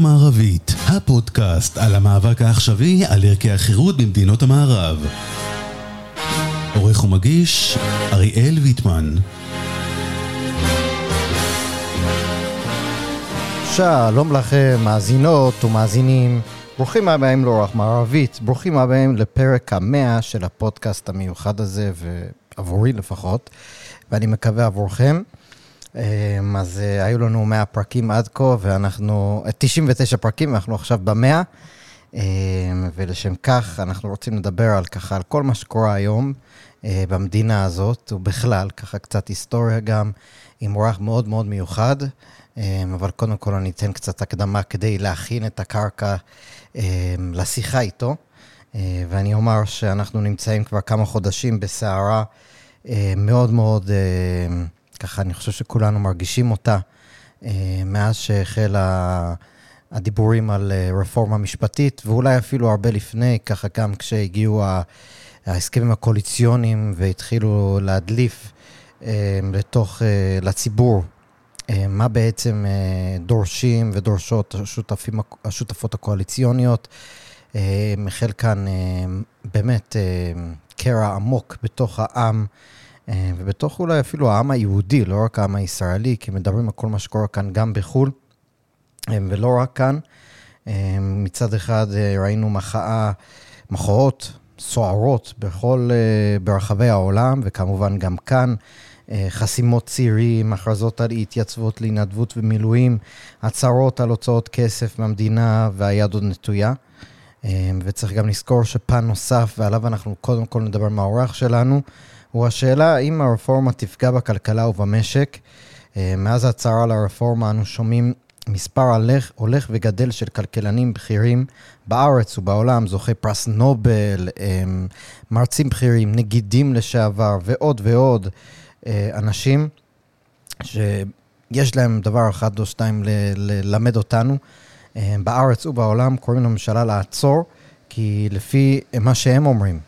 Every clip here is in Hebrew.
מערבית, הפודקאסט על המאבק העכשווי על ערכי החירות במדינות המערב. עורך ומגיש, אריאל ויטמן. שלום לכם, מאזינות ומאזינים. ברוכים הבאים לאורח מערבית, ברוכים הבאים לפרק המאה של הפודקאסט המיוחד הזה, ועבורי לפחות, ואני מקווה עבורכם. אמ, אז אה, היו לנו 100 פרקים עד כה, ואנחנו, 99 אה, פרקים, ואנחנו עכשיו במאה. אמ, ולשם כך אנחנו רוצים לדבר על ככה, על כל מה שקורה היום אה, במדינה הזאת, ובכלל, ככה קצת היסטוריה גם, עם אורח מאוד מאוד מיוחד. אמ, אבל קודם כל אני אתן קצת הקדמה כדי להכין את הקרקע לשיחה איתו. ואני אומר שאנחנו נמצאים כבר כמה חודשים בסערה מאוד מאוד... ככה אני חושב שכולנו מרגישים אותה אה, מאז שהחל הדיבורים על אה, רפורמה משפטית, ואולי אפילו הרבה לפני, ככה גם כשהגיעו ההסכמים הקואליציוניים והתחילו להדליף אה, לתוך, לציבור מה בעצם דורשים ודורשות השותפים, השותפות הקואליציוניות. החל כאן באמת קרע עמוק בתוך העם. אה, ובתוך אולי אפילו העם היהודי, לא רק העם הישראלי, כי מדברים על כל מה שקורה כאן גם בחו"ל, אה, ולא רק כאן. אה, מצד אחד ראינו מחאה, מחאות סוערות בכל, ברחבי העולם, וכמובן גם כאן. חסימות צירים, הכרזות על התייצבות להתנדבות ומילואים, הצהרות על הוצאות כסף מהמדינה והיד עוד נטויה. וצריך גם לזכור שפן נוסף, ועליו אנחנו קודם כל נדבר מהאורח שלנו, הוא השאלה האם הרפורמה תפגע בכלכלה ובמשק. אה, מאז ההצהרה על הרפורמה אנו שומעים מספר הולך, הולך וגדל של כלכלנים בכירים בארץ ובעולם, זוכי פרס נובל, אה, מרצים בכירים, נגידים לשעבר ועוד ועוד אה, אנשים שיש להם דבר אחד או שתיים ללמד אותנו. בארץ ובעולם קוראים לממשלה לעצור, כי לפי מה שהם אומרים,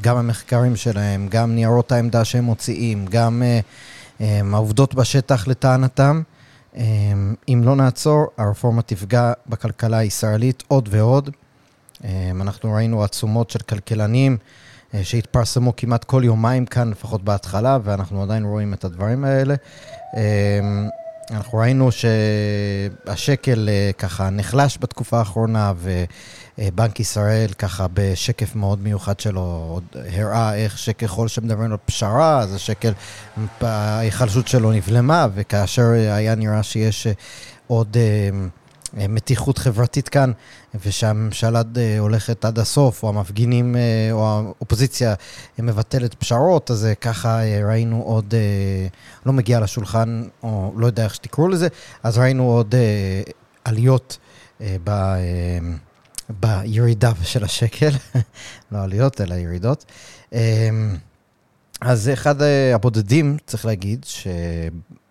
גם המחקרים שלהם, גם ניירות העמדה שהם מוציאים, גם uh, um, העובדות בשטח לטענתם. Um, אם לא נעצור, הרפורמה תפגע בכלכלה הישראלית עוד ועוד. אנחנו ראינו עצומות של כלכלנים שהתפרסמו כמעט כל יומיים כאן, לפחות בהתחלה, ואנחנו עדיין רואים את הדברים האלה. אנחנו ראינו שהשקל uh, ככה נחלש בתקופה האחרונה, ו... אה, בנק ישראל ככה בשקף מאוד מיוחד שלו עוד הראה איך שככל שמדברים על פשרה, אז השקל, ההיחלשות שלו נבלמה, וכאשר היה נראה שיש אה, עוד אה, מתיחות חברתית כאן, ושהממשלה הולכת עד הסוף, או המפגינים, או האופוזיציה מבטלת פשרות, אז ככה ראינו עוד, לא מגיע לשולחן, או לא יודע איך שתקראו לזה, אז ראינו עוד עליות ב... בירידה של השקל, לא עליות, אלא ירידות. אז אחד הבודדים, צריך להגיד,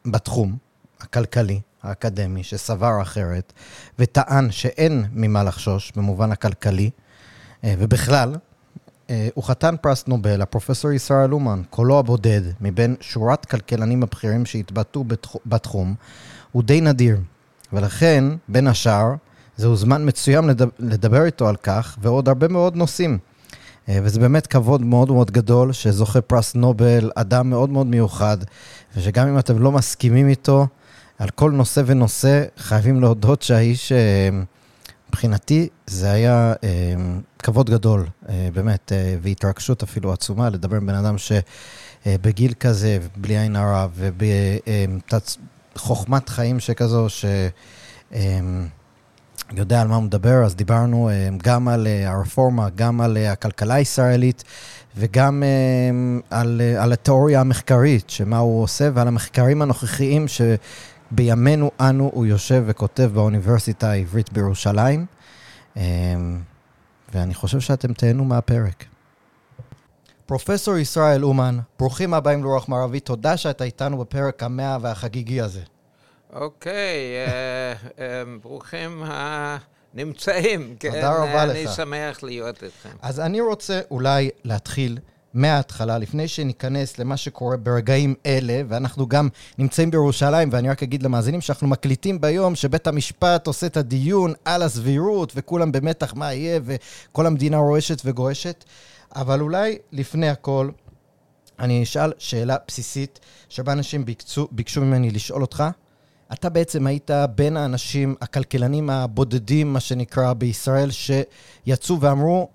שבתחום הכלכלי, האקדמי, שסבר אחרת, וטען שאין ממה לחשוש במובן הכלכלי, אה, ובכלל, אה, הוא חתן פרס נובל, הפרופסור ישראל אומן, קולו הבודד מבין שורת כלכלנים הבכירים שהתבטאו בתחום, הוא די נדיר. ולכן, בין השאר, זהו זמן מצוין לדבר איתו על כך, ועוד הרבה מאוד נושאים. אה, וזה באמת כבוד מאוד מאוד גדול שזוכה פרס נובל, אדם מאוד מאוד מיוחד, ושגם אם אתם לא מסכימים איתו, על כל נושא ונושא, חייבים להודות שהאיש, אה, מבחינתי, זה היה אה, כבוד גדול, באמת, והתרגשות אפילו עצומה, לדבר עם בן אדם שבגיל כזה, בלי עין הרע, ובחוכמת חיים שכזו, ש... יודע על מה הוא מדבר, אז דיברנו אה, גם על אה, הרפורמה, גם על אה, הכלכלה הישראלית וגם על, על התיאוריה המחקרית, שמה הוא עושה, ועל המחקרים הנוכחיים שבימינו אנו הוא יושב וכותב באוניברסיטה העברית בירושלים. ואני חושב שאתם תהנו מהפרק. פרופסור ישראל אומן, ברוכים הבאים לאורך מערבי, תודה שאתה איתנו בפרק המאה והחגיגי הזה. אוקיי, אה, אה, ברוכים הנמצאים. תודה כן, רבה לך. אני שמח להיות איתכם. אז אני רוצה אולי להתחיל מההתחלה, לפני שניכנס למה שקורה ברגעים אלה, ואנחנו גם נמצאים בירושלים, ואני רק אגיד למאזינים שאנחנו מקליטים ביום שבית המשפט עושה את הדיון על הסבירות, וכולם במתח מה יהיה, וכל המדינה רועשת וגועשת. אבל אולי לפני הכל, אני אשאל שאלה בסיסית, שהרבה אנשים ביקשו, ביקשו ממני לשאול אותך. אתה בעצם היית בין האנשים, הכלכלנים הבודדים, מה שנקרא, בישראל, שיצאו ואמרו,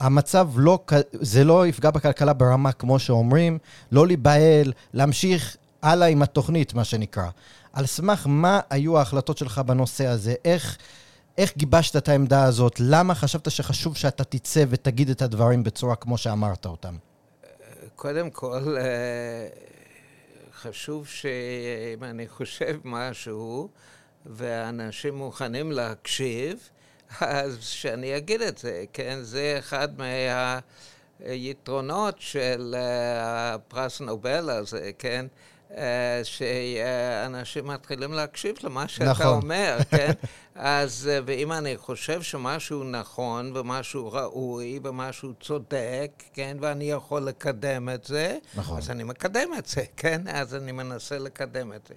המצב לא, זה לא יפגע בכלכלה ברמה כמו שאומרים, לא להיבהל, להמשיך הלאה עם התוכנית, מה שנקרא. על סמך מה היו ההחלטות שלך בנושא הזה? איך, איך גיבשת את העמדה הזאת? למה חשבת שחשוב שאתה תצא ותגיד את הדברים בצורה כמו שאמרת אותם? קודם כל, אה, חשוב שאם אני חושב משהו ואנשים מוכנים להקשיב, אז שאני אגיד את זה, כן? זה אחד מהיתרונות של אה, הפרס נובל הזה, כן? אה, שאנשים מתחילים להקשיב למה שאתה נכון. אומר, כן? אז, אה, ואם אני חושב שמשהו נכון, ומשהו ראוי, ומשהו צודק, כן? ואני יכול לקדם את זה, נכון. אז אני מקדם את זה, כן? אז אני מנסה לקדם את זה.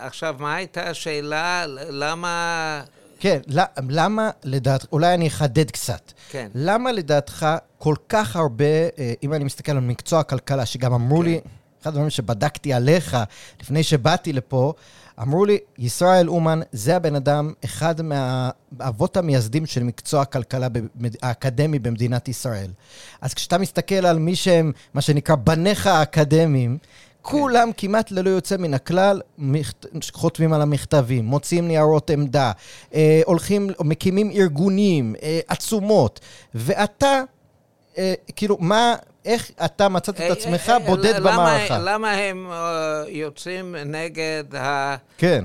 עכשיו, מה הייתה השאלה? למה... כן, למה לדעת, אולי אני אחדד קצת. כן. למה לדעתך כל כך הרבה, אה, אם אני מסתכל על מקצוע הכלכלה, שגם אמרו כן. לי, אחד הדברים שבדקתי עליך לפני שבאתי לפה, אמרו לי, ישראל אומן זה הבן אדם, אחד מהאבות המייסדים של מקצוע הכלכלה האקדמי במדינת ישראל. אז כשאתה מסתכל על מי שהם, מה שנקרא, בניך האקדמיים, כולם כמעט ללא יוצא מן הכלל חותמים על המכתבים, מוציאים ניירות עמדה, אה, הולכים, מקימים ארגונים, אה, עצומות, ואתה, אה, כאילו, מה, איך אתה מצאת את עצמך בודד במערכה? למה הם יוצאים נגד כן.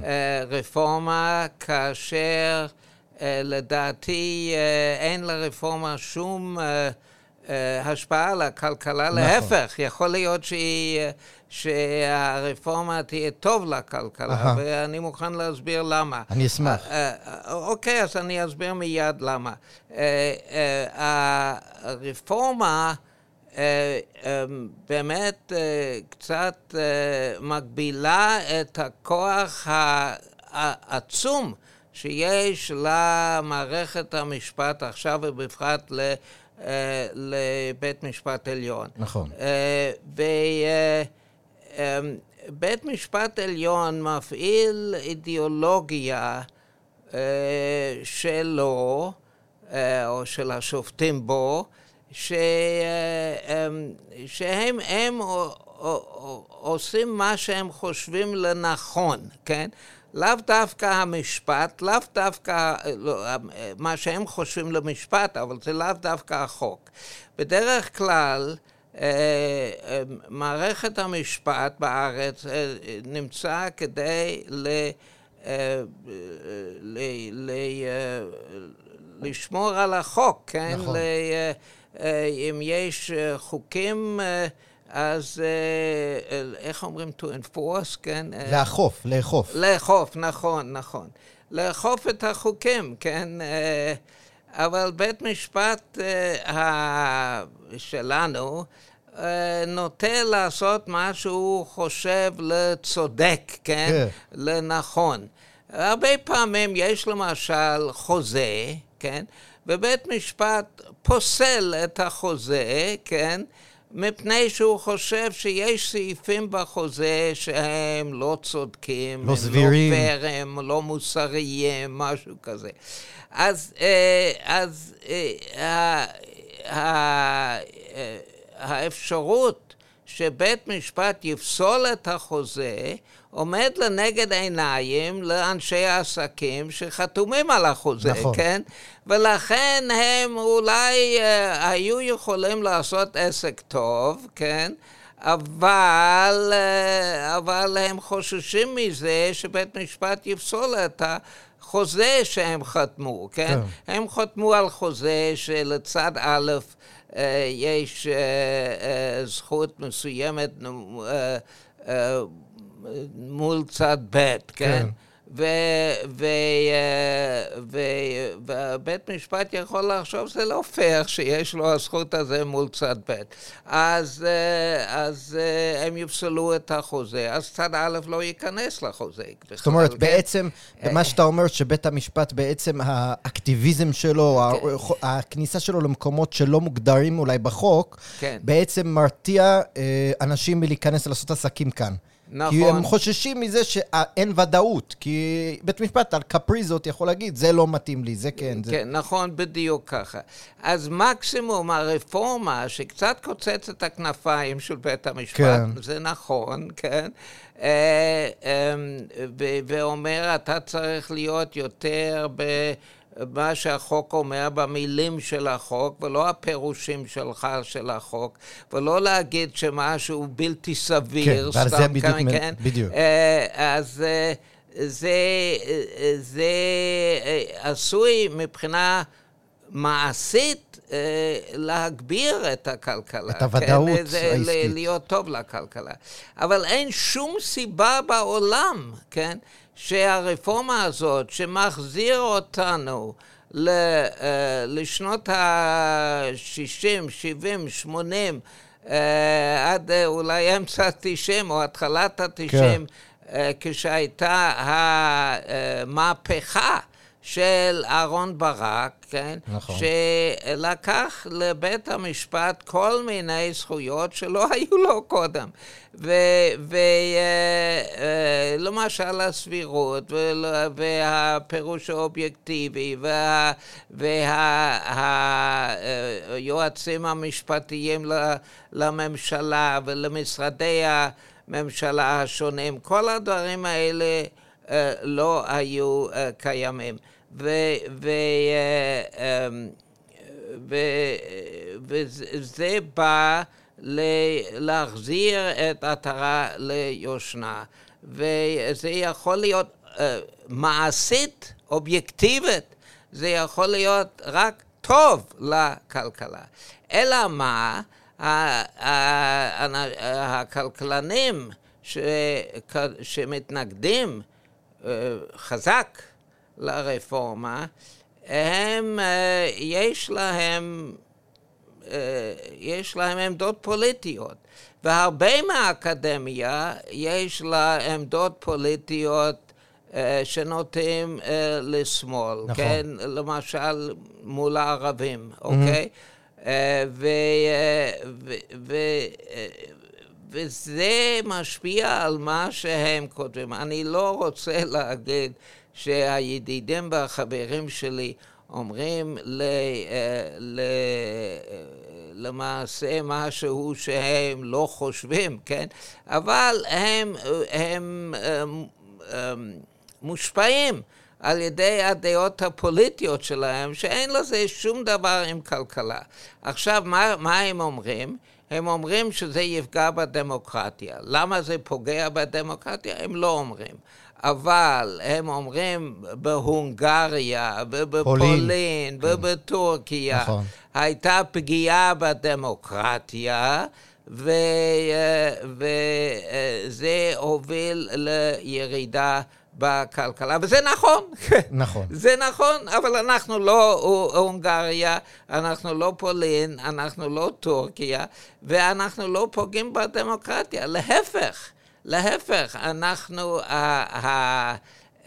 הרפורמה כאשר לדעתי אין לרפורמה שום... השפעה על הכלכלה, נכון. להפך, יכול להיות שהיא שהרפורמה תהיה טוב לכלכלה, ואני מוכן להסביר למה. אני אשמח. אה, אה, אוקיי, אז אני אסביר מיד למה. אה, הרפורמה באמת קצת מגבילה את הכוח העצום שיש למערכת המשפט עכשיו, ובפרט לבית משפט עליון. נכון. ו... אמ, בית משפט עליון מפעיל אידיאולוגיה אה, שלו, אה, או של השופטים בו, ש, אה, אמ, שהם הם עושים מה שהם חושבים לנכון, כן? לאו דווקא המשפט, לאו דווקא לא, מה שהם חושבים למשפט, אבל זה לאו דווקא החוק. בדרך כלל, מערכת המשפט בארץ אה, נמצא כדי ל... ל, ל, לשמור על החוק, כן? נכון. ל, אם יש חוקים, אז איך אומרים to enforce, כן? לאכוף, לאכוף. לאכוף, נכון, נכון. לאכוף את החוקים, כן? אבל בית משפט uh, שלנו uh, נוטה לעשות מה שהוא חושב לצודק, כן? כן? לנכון. הרבה פעמים יש למשל חוזה, כן? ובית משפט פוסל את החוזה, כן? מפני שהוא חושב שיש סעיפים בחוזה שהם לא צודקים, לא סבירים, לא פרם, לא מוסריים, משהו כזה. אז, אה, אז אה, אה, האפשרות שבית משפט יפסול את החוזה עומד לנגד עיניים לאנשי העסקים שחתומים על החוזה, נכון. כן? ולכן הם אולי uh, היו יכולים לעשות עסק טוב, כן? אבל, uh, אבל הם חוששים מזה שבית משפט יפסול את החוזה שהם חתמו, כן? כן. הם חתמו על חוזה שלצד א' uh, יש uh, זכות מסוימת מול צד ב', כן? כן. ובית משפט יכול לחשוב שזה לא פייר שיש לו הזכות הזה מול צד ב'. אז, אז הם יפסלו את החוזה, אז צד א' לא ייכנס לחוזה. זאת אומרת, כן? בעצם, מה שאתה אומר, שבית המשפט בעצם האקטיביזם שלו, כן. הכניסה שלו למקומות שלא מוגדרים אולי בחוק, כן. בעצם מרתיע אנשים מלהיכנס לעשות עסקים כאן. נכון. כי הם חוששים מזה שאין ודאות, כי בית משפט על קפריזות יכול להגיד, זה לא מתאים לי, זה כן. זה... כן, נכון, בדיוק ככה. אז מקסימום הרפורמה שקצת קוצץ את הכנפיים של בית המשפט, כן. זה נכון, כן, אה, אמ, ואומר, אתה צריך להיות יותר ב... מה שהחוק אומר במילים של החוק, ולא הפירושים שלך של החוק, ולא להגיד שמשהו בלתי סביר, כן, זה בדיוק, כאן, כן? בדיוק. אה, אז אה, זה, זה אה, עשוי מבחינה מעשית להגביר את הכלכלה. את הוודאות כן? העסקית. להיות טוב לכלכלה. אבל אין שום סיבה בעולם, כן? שהרפורמה הזאת, שמחזיר אותנו לשנות ה-60, 70, 80, עד אה, אולי אמצע ה-90 או התחלת ה-90, כן. אה, כשהייתה המהפכה של אהרון ברק, כן? נכון. שלקח לבית המשפט כל מיני זכויות שלא היו לו קודם. ולמשל אה, אה, הסבירות, והפירוש האובייקטיבי, והיועצים המשפטיים לממשלה ולמשרדי הממשלה השונים, כל הדברים האלה אה, לא היו קיימים. ו, ו, אמ, ו, וזה בא להחזיר את עטרה ליושנה. וזה יכול להיות uh, מעשית, אובייקטיבית, זה יכול להיות רק טוב לכלכלה. אלא מה, הכלכלנים שמתנגדים חזק לרפורמה, הם, אה, יש להם, אה, יש להם עמדות פוליטיות. והרבה מהאקדמיה יש לה עמדות פוליטיות אה, שנוטים לשמאל, נכון. כן? למשל מול הערבים, mm-hmm. אוקיי? ו, ו, ו, וזה משפיע על מה שהם כותבים. אני לא רוצה להגיד שהידידים והחברים שלי אומרים ל, אה, ל, למעשה משהו שהם לא חושבים, כן? אבל הם, הם, הם, הם מושפעים על ידי הדעות הפוליטיות שלהם, שאין לזה שום דבר עם כלכלה. עכשיו, מה, מה הם אומרים? הם אומרים שזה יפגע בדמוקרטיה. למה זה פוגע בדמוקרטיה? הם לא אומרים. אבל הם אומרים בהונגריה, ובפולין, כן. ובטורקיה, נכון. הייתה פגיעה בדמוקרטיה, וזה הוביל לירידה בכלכלה, וזה נכון. נכון. זה נכון, אבל אנחנו לא הונגריה, אנחנו לא פולין, אנחנו לא טורקיה, ואנחנו לא פוגעים בדמוקרטיה, להפך. להפך, אנחנו,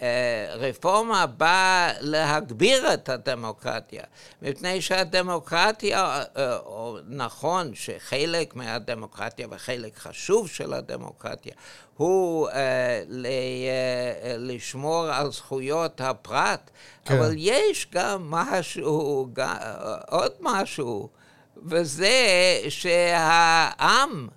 הרפורמה באה להגביר את הדמוקרטיה, מפני שהדמוקרטיה, אה, נכון שחלק מהדמוקרטיה וחלק חשוב של הדמוקרטיה הוא אה, אה, לשמור על זכויות הפרט, כן. אבל יש גם משהו, עוד משהו, וזה שהעם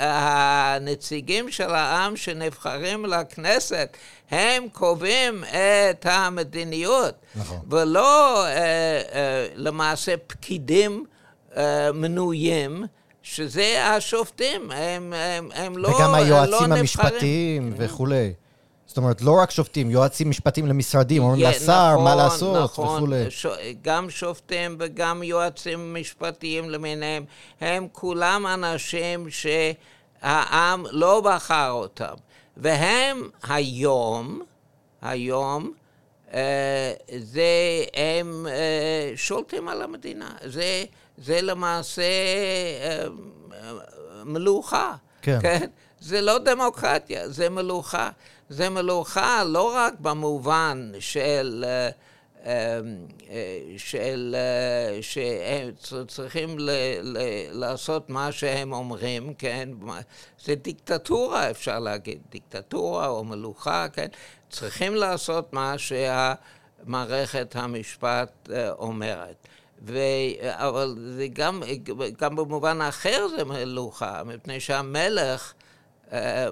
והנציגים של העם שנבחרים לכנסת, הם קובעים את המדיניות, נכון. ולא uh, uh, למעשה פקידים uh, מנויים. שזה השופטים, הם, הם, הם לא, וגם היועצים לא המשפטיים וכולי. זאת אומרת, לא רק שופטים, יועצים משפטיים למשרדים, אומרים לשר נכון, מה לעשות נכון, וכולי. ש... גם שופטים וגם יועצים משפטיים למיניהם, הם כולם אנשים שהעם לא בחר אותם. והם היום, היום, אה, זה, הם אה, שולטים על המדינה. זה, זה למעשה אה, מלוכה. כן. כן? זה לא דמוקרטיה, זה מלוכה. זה מלוכה לא רק במובן של... של, שהם צריכים ל, ל, לעשות מה שהם אומרים, כן? זה דיקטטורה, אפשר להגיד, דיקטטורה או מלוכה, כן? צריכים לעשות מה שהמערכת המשפט אה, אומרת. ו... אבל זה גם, גם במובן אחר זה מלוכה, מפני שהמלך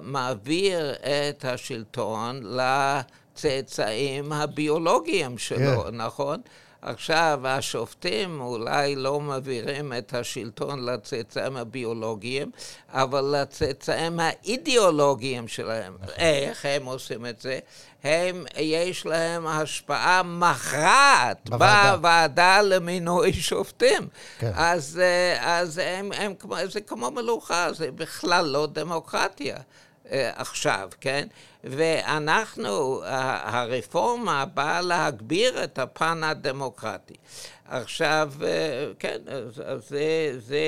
מעביר את השלטון לצאצאים הביולוגיים שלו. כן. נכון? עכשיו, השופטים אולי לא מעבירים את השלטון לצאצאים הביולוגיים, אבל לצאצאים האידיאולוגיים שלהם. איך הם עושים את זה? הם, יש להם השפעה מכרעת בוועדה, בוועדה למינוי שופטים. כן. אז, אה, אז הם, הם, זה כמו מלוכה, זה בכלל לא דמוקרטיה. אה, עכשיו, כן? ואנחנו, הרפורמה באה להגביר את הפן הדמוקרטי. עכשיו, אה, כן, זה, זה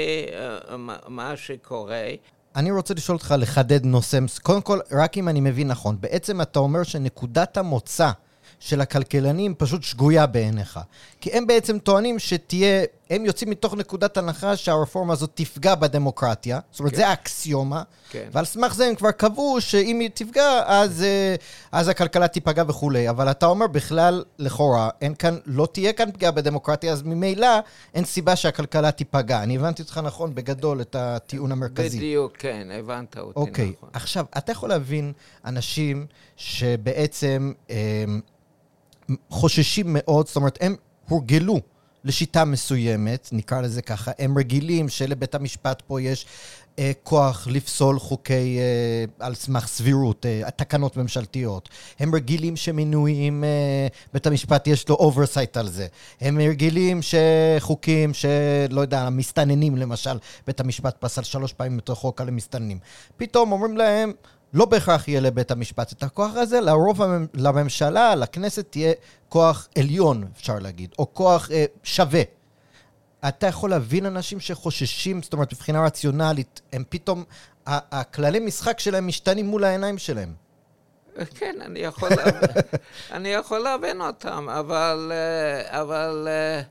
אה, מה שקורה. אני רוצה לשאול אותך לחדד נושא, קודם כל, רק אם אני מבין נכון, בעצם אתה אומר שנקודת המוצא של הכלכלנים פשוט שגויה בעיניך. כי הם בעצם טוענים שתהיה, הם יוצאים מתוך נקודת הנחה שהרפורמה הזאת תפגע בדמוקרטיה, זאת אומרת, כן. זה האקסיומה, כן. ועל סמך זה הם כבר קבעו שאם היא תפגע, אז, אה, אז הכלכלה תיפגע וכולי. אבל אתה אומר בכלל, לכאורה, אין כאן, לא תהיה כאן פגיעה בדמוקרטיה, אז ממילא אין סיבה שהכלכלה תיפגע. אני הבנתי אותך נכון בגדול את הטיעון המרכזי. בדיוק, כן, הבנת אותי אוקיי, נכון. עכשיו, אתה יכול להבין אנשים שבעצם... אה, חוששים מאוד, זאת אומרת, הם הורגלו לשיטה מסוימת, נקרא לזה ככה, הם רגילים שלבית המשפט פה יש אה, כוח לפסול חוקי אה, על סמך סבירות, אה, תקנות ממשלתיות. הם רגילים שמינויים, אה, בית המשפט יש לו oversight על זה. הם רגילים שחוקים שלא יודע, מסתננים למשל, בית המשפט פסל שלוש פעמים את החוק על המסתננים. פתאום אומרים להם, לא בהכרח יהיה לבית המשפט את הכוח הזה, לרוב לממשלה, לכנסת, תהיה כוח עליון, אפשר להגיד, או כוח אה, שווה. אתה יכול להבין אנשים שחוששים, זאת אומרת, מבחינה רציונלית, הם פתאום, הכללי משחק שלהם משתנים מול העיניים שלהם. כן, אני יכול להבין, אני יכול להבין אותם, אבל, אה, אבל, אה,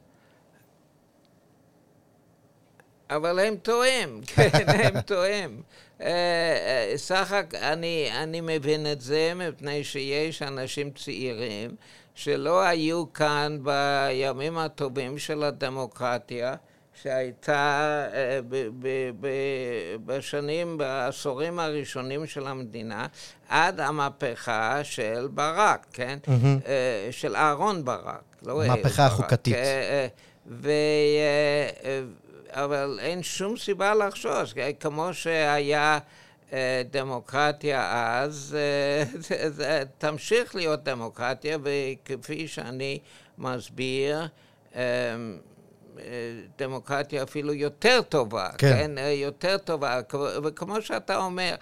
אבל הם טועים, כן, הם טועים. אה, אה, סך הכל, אני, אני מבין את זה מפני שיש אנשים צעירים שלא היו כאן בימים הטובים של הדמוקרטיה, שהייתה אה, ב, ב, ב, בשנים, בעשורים הראשונים של המדינה, עד המהפכה של ברק, כן? Mm-hmm. של אהרון ברק. לא המהפכה החוקתית. ו... אבל אין שום סיבה לחשוש, כמו שהיה אה, דמוקרטיה אז, אה, תמשיך להיות דמוקרטיה, וכפי שאני מסביר, אה, דמוקרטיה אפילו יותר טובה, כן, כן? יותר טובה, וכמו שאתה אומר,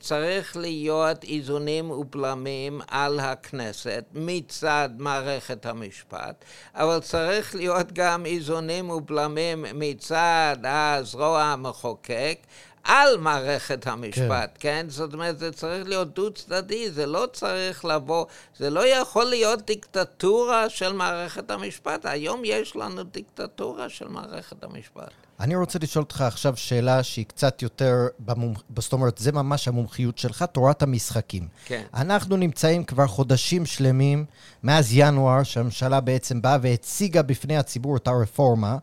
צריך להיות איזונים ובלמים על הכנסת מצד מערכת המשפט, אבל צריך להיות גם איזונים ובלמים מצד הזרוע המחוקק על מערכת המשפט, כן. כן? זאת אומרת, זה צריך להיות דו-צדדי, זה לא צריך לבוא, זה לא יכול להיות דיקטטורה של מערכת המשפט. היום יש לנו דיקטטורה של מערכת המשפט. אני רוצה לשאול אותך עכשיו שאלה שהיא קצת יותר, במומח... זאת אומרת, זה ממש המומחיות שלך, תורת המשחקים. כן. אנחנו נמצאים כבר חודשים שלמים, מאז ינואר, שהממשלה בעצם באה והציגה בפני הציבור את הרפורמה,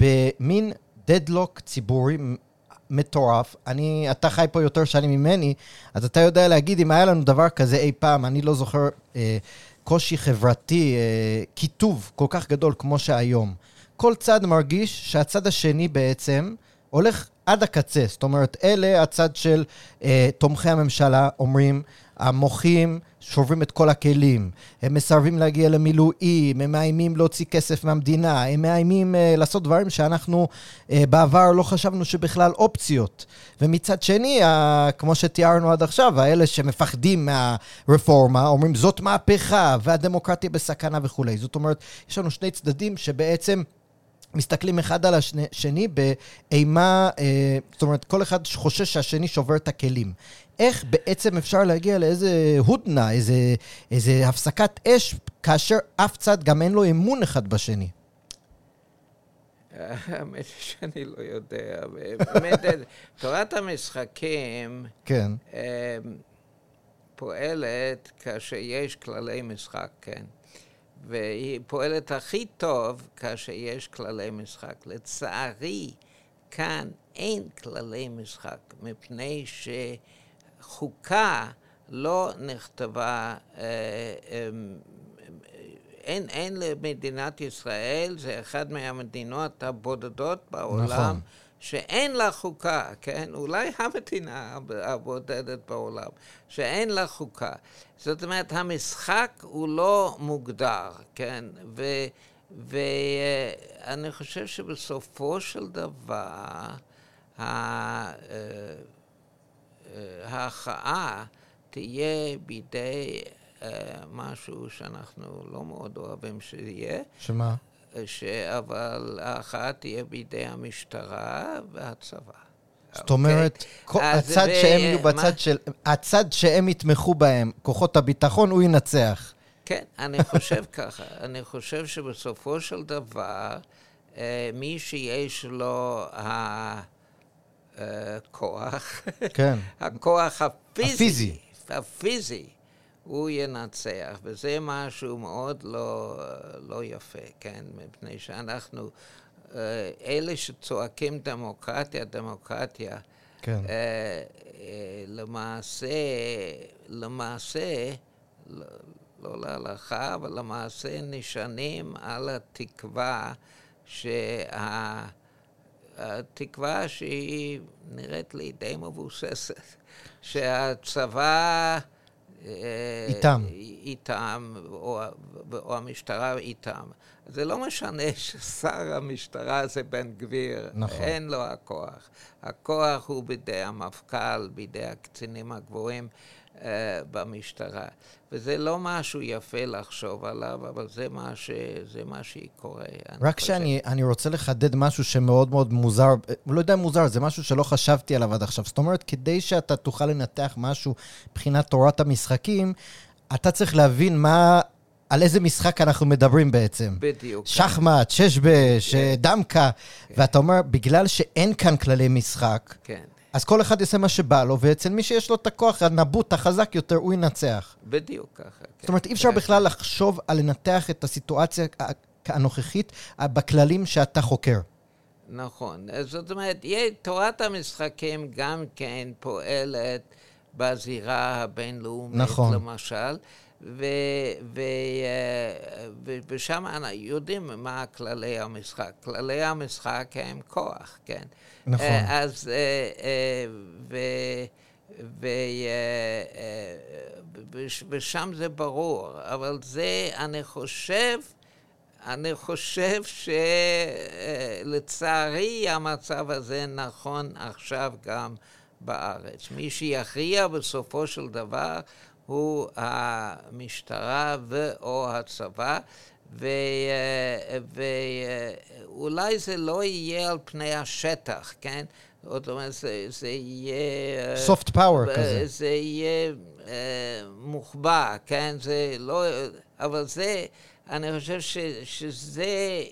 במין דדלוק ציבורי מטורף. אני, אתה חי פה יותר שנים ממני, אז אתה יודע להגיד אם היה לנו דבר כזה אי פעם, אני לא זוכר אה, קושי חברתי, אה, קיטוב כל כך גדול כמו שהיום. כל צד מרגיש שהצד השני בעצם הולך עד הקצה. זאת אומרת, אלה הצד של אה, תומכי הממשלה אומרים, המוחים שוברים את כל הכלים, הם מסרבים להגיע למילואים, הם מאיימים להוציא כסף מהמדינה, הם מאיימים uh, לעשות דברים שאנחנו uh, בעבר לא חשבנו שבכלל אופציות. ומצד שני, uh, כמו שתיארנו עד עכשיו, האלה שמפחדים מהרפורמה, אומרים זאת מהפכה והדמוקרטיה בסכנה וכולי. זאת אומרת, יש לנו שני צדדים שבעצם... מסתכלים אחד על השני באימה, אה, זאת אומרת, כל אחד חושש שהשני שובר את הכלים. איך בעצם אפשר להגיע לאיזה הודנה, איזה, איזה הפסקת אש, כאשר אף צד גם אין לו אמון אחד בשני? האמת שאני לא יודע. באמת, תורת המשחקים כן. אמ, פועלת כאשר יש כללי משחק, כן. והיא פועלת הכי טוב כאשר יש כללי משחק. לצערי, כאן אין כללי משחק, מפני שחוקה לא נכתבה, אה, אמ, אין, אין למדינת ישראל, זה אחת מהמדינות הבודדות בעולם, נכון. שאין לה חוקה, כן? אולי המדינה הבודדת בעולם, שאין לה חוקה. זאת אומרת, המשחק הוא לא מוגדר, כן? ואני חושב שבסופו של דבר, אה, ההכרעה תהיה בידי אה, משהו שאנחנו לא מאוד אוהבים שיהיה. שמה? ש... אבל ההכרעה תהיה בידי המשטרה והצבא. זאת אומרת, okay. הצד ו... שהם יהיו בצד של... הצד שהם יתמכו בהם, כוחות הביטחון, הוא ינצח. כן, אני חושב ככה. אני חושב שבסופו של דבר, אה, מי שיש לו הכוח, כן. הכוח הפיזי, הפיזי, הפיזי הוא ינצח, וזה משהו מאוד לא, לא יפה, כן? מפני שאנחנו, אה, אלה שצועקים דמוקרטיה, דמוקרטיה, כן. אה, אה, למעשה, למעשה, לא, לא להלכה, אבל למעשה נשענים על התקווה שה... התקווה שהיא נראית לי די מבוססת, שהצבא איתם. איתם, או, או המשטרה איתם. זה לא משנה ששר המשטרה זה בן גביר, נכון. אין לו הכוח. הכוח הוא בידי המפכ"ל, בידי הקצינים הגבוהים במשטרה. וזה לא משהו יפה לחשוב עליו, אבל זה מה, ש, זה מה שקורה. רק שאני רוצה לחדד משהו שמאוד מאוד מוזר, לא יודע מוזר, זה משהו שלא חשבתי עליו עד עכשיו. זאת אומרת, כדי שאתה תוכל לנתח משהו מבחינת תורת המשחקים, אתה צריך להבין מה על איזה משחק אנחנו מדברים בעצם. בדיוק. שחמט, ששבש, כן. דמקה, כן. ואתה אומר, בגלל שאין כאן כללי משחק, כן. אז כל אחד יעשה מה שבא לו, ואצל מי שיש לו את הכוח הנבוט החזק יותר, הוא ינצח. בדיוק ככה. כן. זאת אומרת, אי אפשר כן. בכלל לחשוב על לנתח את הסיטואציה הנוכחית בכללים שאתה חוקר. נכון. זאת אומרת, תורת המשחקים גם כן פועלת בזירה הבינלאומית, נכון. למשל. ו, ו, ו, ושם יודעים מה כללי המשחק. כללי המשחק הם כוח, כן? נכון. אז, ו, ו, ושם זה ברור, אבל זה, אני חושב, אני חושב שלצערי המצב הזה נכון עכשיו גם בארץ. מי שיכריע בסופו של דבר הוא המשטרה ו/או הצבא, ואולי זה לא יהיה על פני השטח, כן? זאת אומרת, זה, זה יהיה... soft power כזה. זה יהיה uh, מוחבא, כן? זה לא... אבל זה, אני חושב ש, שזה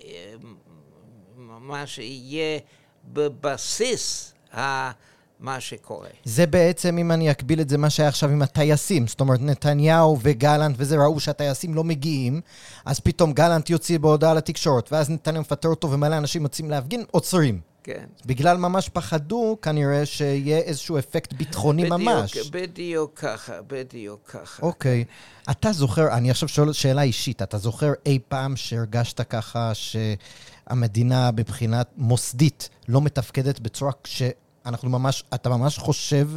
מה שיהיה בבסיס ה... מה שקורה. זה בעצם, אם אני אקביל את זה, מה שהיה עכשיו עם הטייסים. זאת אומרת, נתניהו וגלנט וזה, ראו שהטייסים לא מגיעים, אז פתאום גלנט יוציא בהודעה לתקשורת, ואז נתניהו מפטר אותו ומלא אנשים יוצאים להפגין, עוצרים. כן. בגלל ממש פחדו, כנראה שיהיה איזשהו אפקט ביטחוני בדיוק, ממש. בדיוק ככה, בדיוק ככה. אוקיי. אתה זוכר, אני עכשיו שואל שאלה אישית, אתה זוכר אי פעם שהרגשת ככה ש... המדינה מבחינה מוסדית לא מתפקדת בצורה שאנחנו ממש, אתה ממש חושב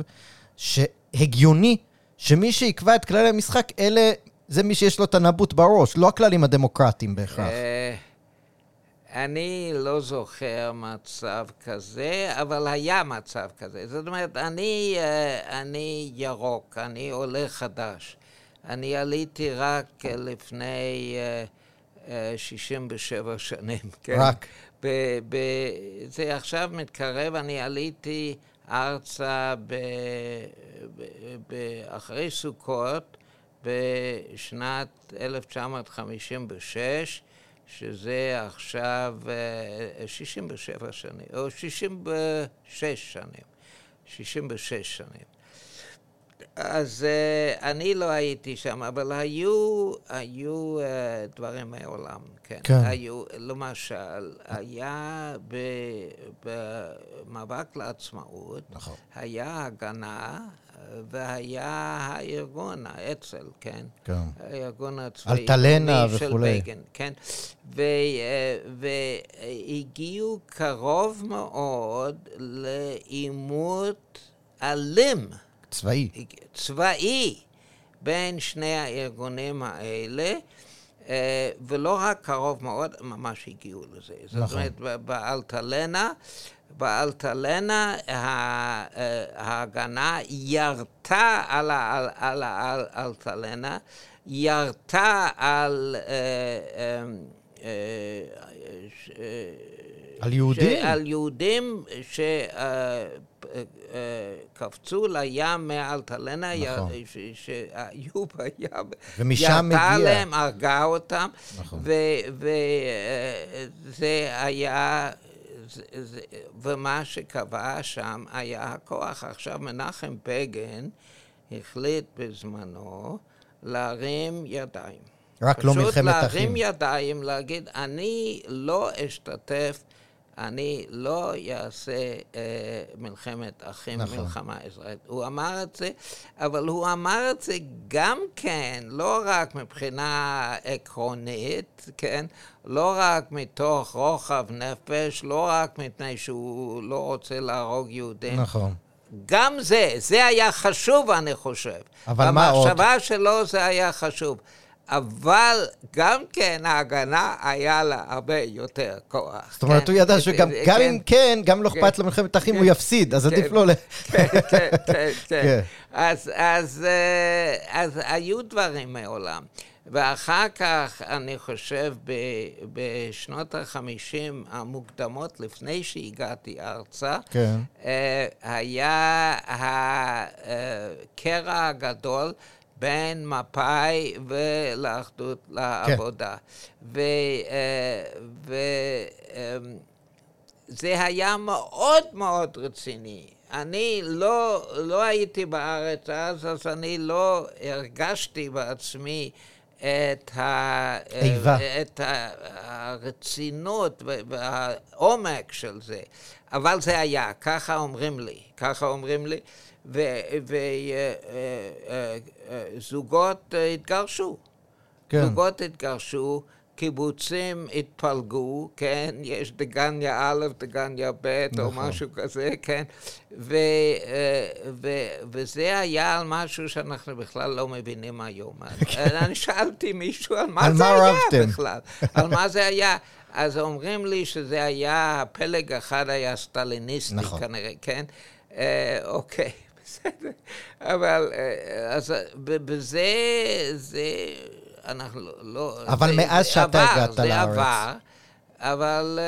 שהגיוני שמי שיקבע את כללי המשחק, אלה, זה מי שיש לו את הנבוט בראש, לא הכללים הדמוקרטיים בהכרח. אה, אני לא זוכר מצב כזה, אבל היה מצב כזה. זאת אומרת, אני, אה, אני ירוק, אני עולה חדש. אני עליתי רק לפני 67 אה, שנים. כן? רק? ב- ב- זה עכשיו מתקרב, אני עליתי ארצה ב- ב- ב- אחרי סוכות בשנת 1956, שזה עכשיו 67 אה, שנים, או 66 שנים. 66 שנים. אז uh, אני לא הייתי שם, אבל היו, היו uh, דברים מעולם, כן. כן. היו, למשל, היה ב, במאבק לעצמאות, נכון. היה הגנה והיה הארגון, האצ"ל, כן? כן. הארגון הצבאי. אלטלנה וכולי. בגין, כן. ו, אה, והגיעו קרוב מאוד לעימות אלים. צבאי. צבאי בין שני הארגונים האלה. אה, ולא רק קרוב מאוד, ממש הגיעו לזה. נכון. זאת אומרת, באלטלנה, באלטלנה אה, ההגנה ירתה על האלטלנה, ירתה על... אה, על יהודים? על יהודים שקפצו לים מאלטלנה, נכון. שהיו בים, ומשם. ירתה עליהם, הרגה אותם, נכון. וזה היה... ומה שקבע שם היה הכוח. עכשיו, מנחם בגין החליט בזמנו להרים ידיים. רק לא מלחמת אחים. פשוט להרים ידיים, להגיד, אני לא אשתתף אני לא אעשה אה, מלחמת אחים, נכון. מלחמה אזרחית. הוא אמר את זה, אבל הוא אמר את זה גם כן, לא רק מבחינה עקרונית, כן? לא רק מתוך רוחב נפש, לא רק מפני שהוא לא רוצה להרוג יהודים. נכון. גם זה, זה היה חשוב, אני חושב. אבל מה עוד? במחשבה שלו זה היה חשוב. אבל גם כן ההגנה היה לה הרבה יותר כוח. זאת אומרת, הוא ידע שגם גם אם כן, גם לא אכפת לו מלחמת אחים, הוא יפסיד, אז עדיף לו ל... כן, כן, כן. כן. אז היו דברים מעולם. ואחר כך, אני חושב, בשנות ה-50 המוקדמות, לפני שהגעתי ארצה, כן. אה, היה הקרע הגדול בין מפא"י ולאחדות לעבודה. כן. וזה אה, היה מאוד מאוד רציני. אני לא, לא הייתי בארץ אז, אז אני לא הרגשתי בעצמי את, ה, את הרצינות והעומק של זה. אבל זה היה, ככה אומרים לי, ככה אומרים לי. וזוגות התגרשו. כן. זוגות התגרשו, קיבוצים התפלגו, כן? יש דגניה א', דגניה ב', נכון. או משהו כזה, כן? ו, ו, וזה היה על משהו שאנחנו בכלל לא מבינים היום. כן. אני שאלתי מישהו על מה על זה מה היה רבתם? בכלל. על מה זה היה. אז אומרים לי שזה היה, הפלג אחד היה סטליניסטי נכון. כנראה, כן? אה, אוקיי. בסדר. אבל, אה, אז בזה, זה, אנחנו לא... לא אבל זה, מאז זה שאתה עבר, הגעת לארץ. זה עבר, אבל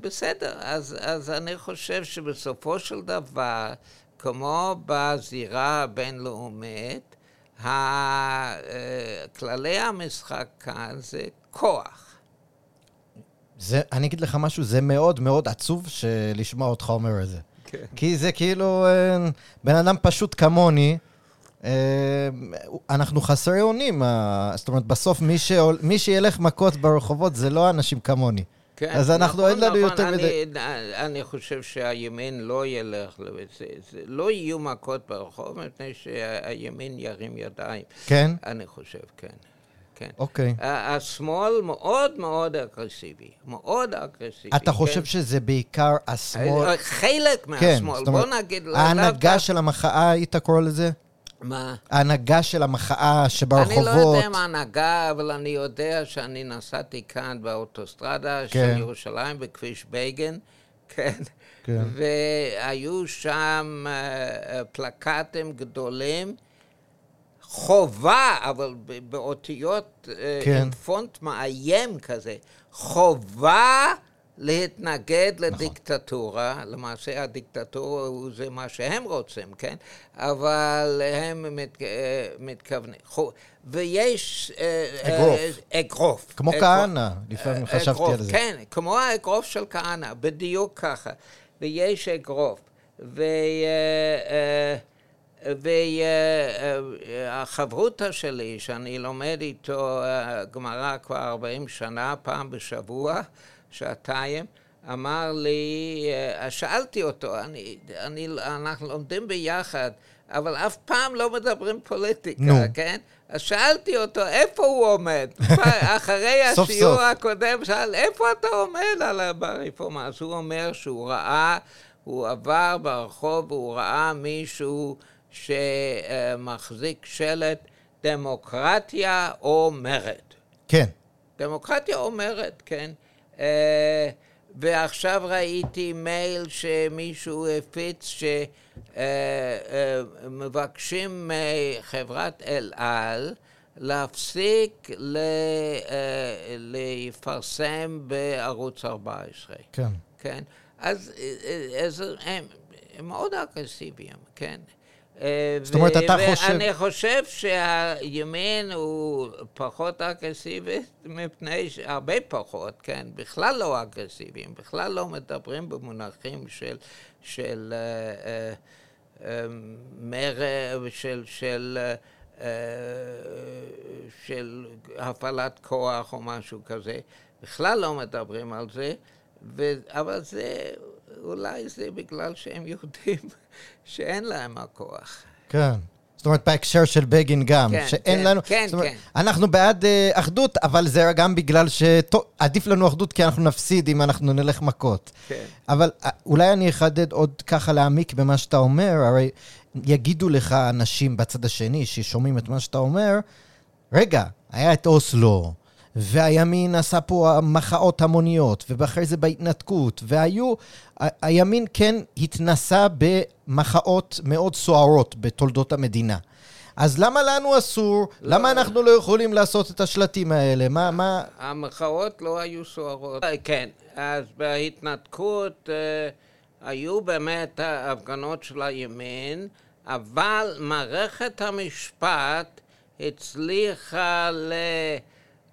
בסדר. אז, אז אני חושב שבסופו של דבר, כמו בזירה הבינלאומית, אה, כללי המשחק כאן זה כוח. זה, אני אגיד לך משהו, זה מאוד מאוד עצוב לשמוע אותך אומר את זה. כן. כי זה כאילו אה, בן אדם פשוט כמוני. אה, אנחנו חסרי אונים, זאת אומרת, בסוף מי, שעול, מי שילך מכות ברחובות זה לא אנשים כמוני. כן, אז אנחנו, נכון, אין לנו נכון, יותר אני, מדי... אני חושב שהימין לא ילך, זה, זה, לא יהיו מכות ברחוב, מפני שהימין ירים ידיים. כן? אני חושב, כן. כן. אוקיי. השמאל מאוד מאוד אגרסיבי, מאוד אגרסיבי. אתה חושב כן? שזה בעיקר השמאל? אה, חלק כן, מהשמאל, כן, בוא נגיד... ההנהגה של המחאה, היית קורא לזה? מה? ההנהגה של המחאה שברחובות... אני לא יודע מה ההנהגה, אבל אני יודע שאני נסעתי כאן באוטוסטרדה כן. של ירושלים, בכביש בייגן, כן. כן. והיו שם uh, פלקטים גדולים, חובה, אבל באותיות, uh, כן. פונט מאיים כזה, חובה להתנגד נכון. לדיקטטורה, למעשה הדיקטטורה הוא זה מה שהם רוצים, כן? אבל הם מת, אה, מתכוונים. ויש... אגרוף. אגרוף. כמו כהנא, לפעמים חשבתי על זה. כן, כמו האגרוף של כהנא, בדיוק ככה. ויש אגרוף. ו... והחברותא שלי, שאני לומד איתו גמרא כבר 40 שנה, פעם בשבוע, שעתיים, אמר לי, שאלתי אותו, אני, אני, אנחנו לומדים ביחד, אבל אף פעם לא מדברים פוליטיקה, no. כן? אז שאלתי אותו, איפה הוא עומד? אחרי השיעור הקודם, שאל, איפה אתה עומד על ברפורמה? אז הוא אומר שהוא ראה, הוא עבר ברחוב והוא ראה מישהו שמחזיק שלט דמוקרטיה אומרת. כן. דמוקרטיה אומרת, כן. Uh, ועכשיו ראיתי מייל שמישהו הפיץ שמבקשים מחברת אל על להפסיק ל, לפרסם בערוץ 14. כן. כן? אז, אז הם, הם מאוד אגרסיביים, כן? אה, זאת אומרת, אתה חושב... ואני חושב שהימין הוא פחות אגרסיבי מפני, הרבה פחות, כן, בכלל לא אגרסיביים, בכלל לא מדברים במונחים של, של uh, uh, מרד, של, של, של הפעלת כוח או משהו כזה, בכלל לא מדברים על זה, ו, אבל זה אולי זה בגלל שהם יודעים שאין להם הכוח. כן. זאת אומרת, בהקשר של בגין גם, כן, שאין כן, לנו... כן, זאת אומרת, כן. אנחנו בעד uh, אחדות, אבל זה גם בגלל שעדיף לנו אחדות כי אנחנו נפסיד אם אנחנו נלך מכות. כן. אבל uh, אולי אני אחדד עוד ככה להעמיק במה שאתה אומר, הרי יגידו לך אנשים בצד השני ששומעים את מה שאתה אומר, רגע, היה את אוסלו, והימין עשה פה מחאות המוניות, ואחרי זה בהתנתקות, והיו, הימין כן התנסה במחאות מאוד סוערות בתולדות המדינה. אז למה לנו אסור? לא, למה אנחנו לא יכולים לעשות את השלטים האלה? מה, מה... המחאות לא היו סוערות. כן, אז בהתנתקות אה, היו באמת ההפגנות של הימין, אבל מערכת המשפט הצליחה ל...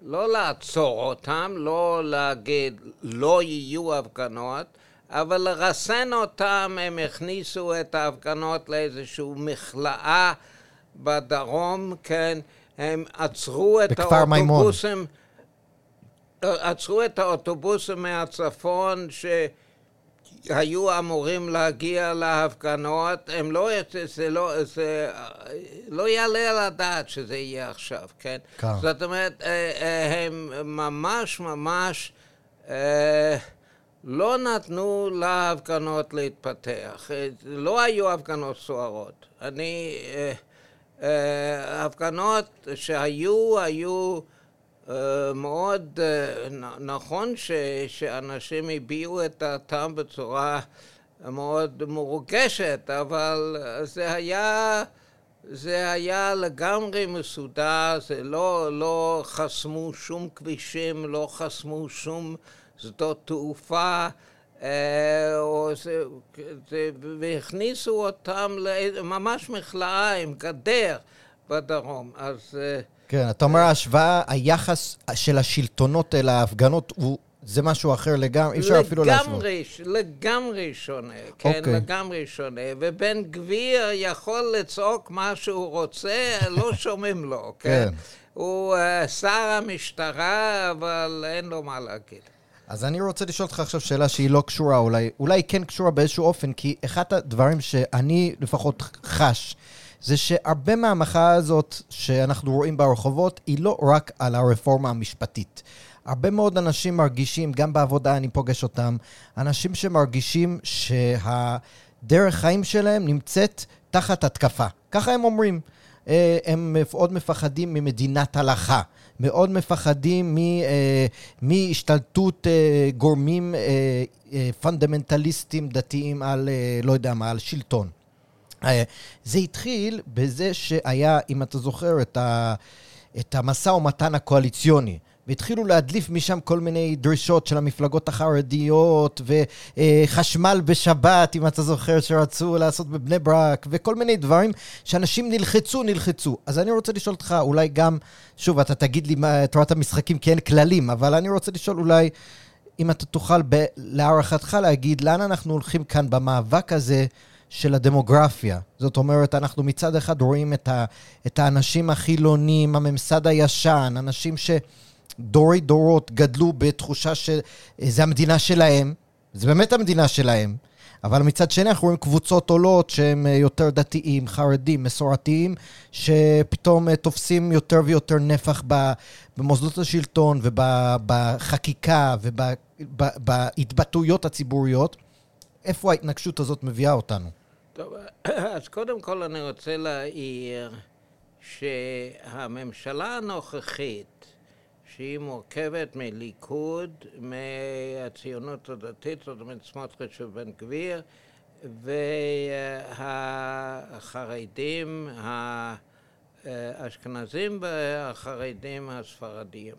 לא לעצור אותם, לא להגיד לא יהיו הפגנות, אבל לרסן אותם, הם הכניסו את ההפגנות לאיזושהי מכלאה בדרום, כן, הם עצרו את האוטובוסים, עצרו את האוטובוסים מהצפון ש... היו אמורים להגיע להפגנות, הם לא, זה לא, זה לא יעלה על הדעת שזה יהיה עכשיו, כן? כן. זאת אומרת, אה, אה, הם ממש ממש אה, לא נתנו להפגנות להתפתח. לא היו הפגנות סוערות. אני, הפגנות שהיו, היו מאוד אה, נכון ש, שאנשים הביעו את דעתם בצורה מאוד מורגשת, אבל זה היה, זה היה לגמרי מסודר, זה לא, לא חסמו שום כבישים, לא חסמו שום שדות תעופה, אה, או זה, זה, והכניסו אותם ממש מכלאה עם גדר בדרום. אז... כן, אתה אומר ההשוואה, היחס של השלטונות אל ההפגנות הוא... זה משהו אחר לגמרי, אי אפשר אפילו להשוות. לגמרי, לגמרי שונה, כן, okay. אוקיי. לגמרי שונה. ובן גביר יכול לצעוק מה שהוא רוצה, לא שומעים לו, כן? כן. הוא uh, שר המשטרה, אבל אין לו מה להגיד. אז אני רוצה לשאול אותך עכשיו שאלה שהיא לא קשורה, אולי, אולי כן קשורה באיזשהו אופן, כי אחד הדברים שאני לפחות חש, זה שהרבה מהמחאה הזאת שאנחנו רואים ברחובות, היא לא רק על הרפורמה המשפטית. הרבה מאוד אנשים מרגישים, גם בעבודה אני פוגש אותם, אנשים שמרגישים שהדרך חיים שלהם נמצאת תחת התקפה. ככה הם אומרים. אה, הם מאוד מפחדים ממדינת הלכה, מאוד מפחדים אה, מהשתלטות אה, גורמים פונדמנטליסטים דתיים על, לא יודע מה, על שלטון. זה התחיל בזה שהיה, אם אתה זוכר, את, ה, את המשא ומתן הקואליציוני. והתחילו להדליף משם כל מיני דרישות של המפלגות החרדיות, וחשמל בשבת, אם אתה זוכר, שרצו לעשות בבני ברק, וכל מיני דברים שאנשים נלחצו, נלחצו. אז אני רוצה לשאול אותך, אולי גם, שוב, אתה תגיד לי מה תורת המשחקים, כי אין כללים, אבל אני רוצה לשאול אולי, אם אתה תוכל ב- להערכתך להגיד, לאן אנחנו הולכים כאן במאבק הזה של הדמוגרפיה. זאת אומרת, אנחנו מצד אחד רואים את, ה, את האנשים החילונים, הממסד הישן, אנשים ש... דורי דורות גדלו בתחושה שזה המדינה שלהם, זה באמת המדינה שלהם, אבל מצד שני אנחנו רואים קבוצות עולות שהם יותר דתיים, חרדים, מסורתיים, שפתאום תופסים יותר ויותר נפח במוסדות השלטון ובחקיקה ובהתבטאויות הציבוריות. איפה ההתנגשות הזאת מביאה אותנו? טוב, אז קודם כל אני רוצה להעיר שהממשלה הנוכחית שהיא מורכבת מליכוד, מהציונות הדתית, זאת אומרת סמוטריץ' ובן גביר, והחרדים, האשכנזים והחרדים הספרדיים.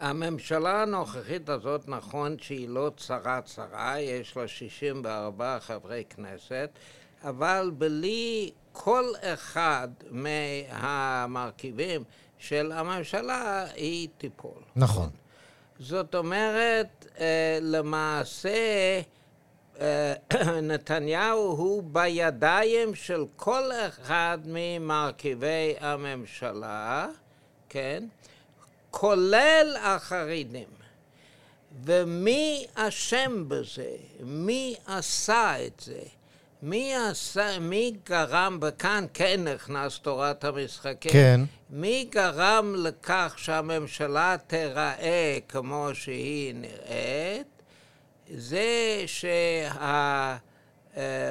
הממשלה הנוכחית הזאת, נכון שהיא לא צרה צרה, יש לה 64 חברי כנסת, אבל בלי כל אחד מהמרכיבים של הממשלה היא תיפול. נכון. זאת אומרת, אה, למעשה אה, נתניהו הוא בידיים של כל אחד ממרכיבי הממשלה, כן? כולל החרדים. ומי אשם בזה? מי עשה את זה? מי, עשה, מי גרם, וכאן כן נכנס תורת המשחקים, כן. מי גרם לכך שהממשלה תיראה כמו שהיא נראית? זה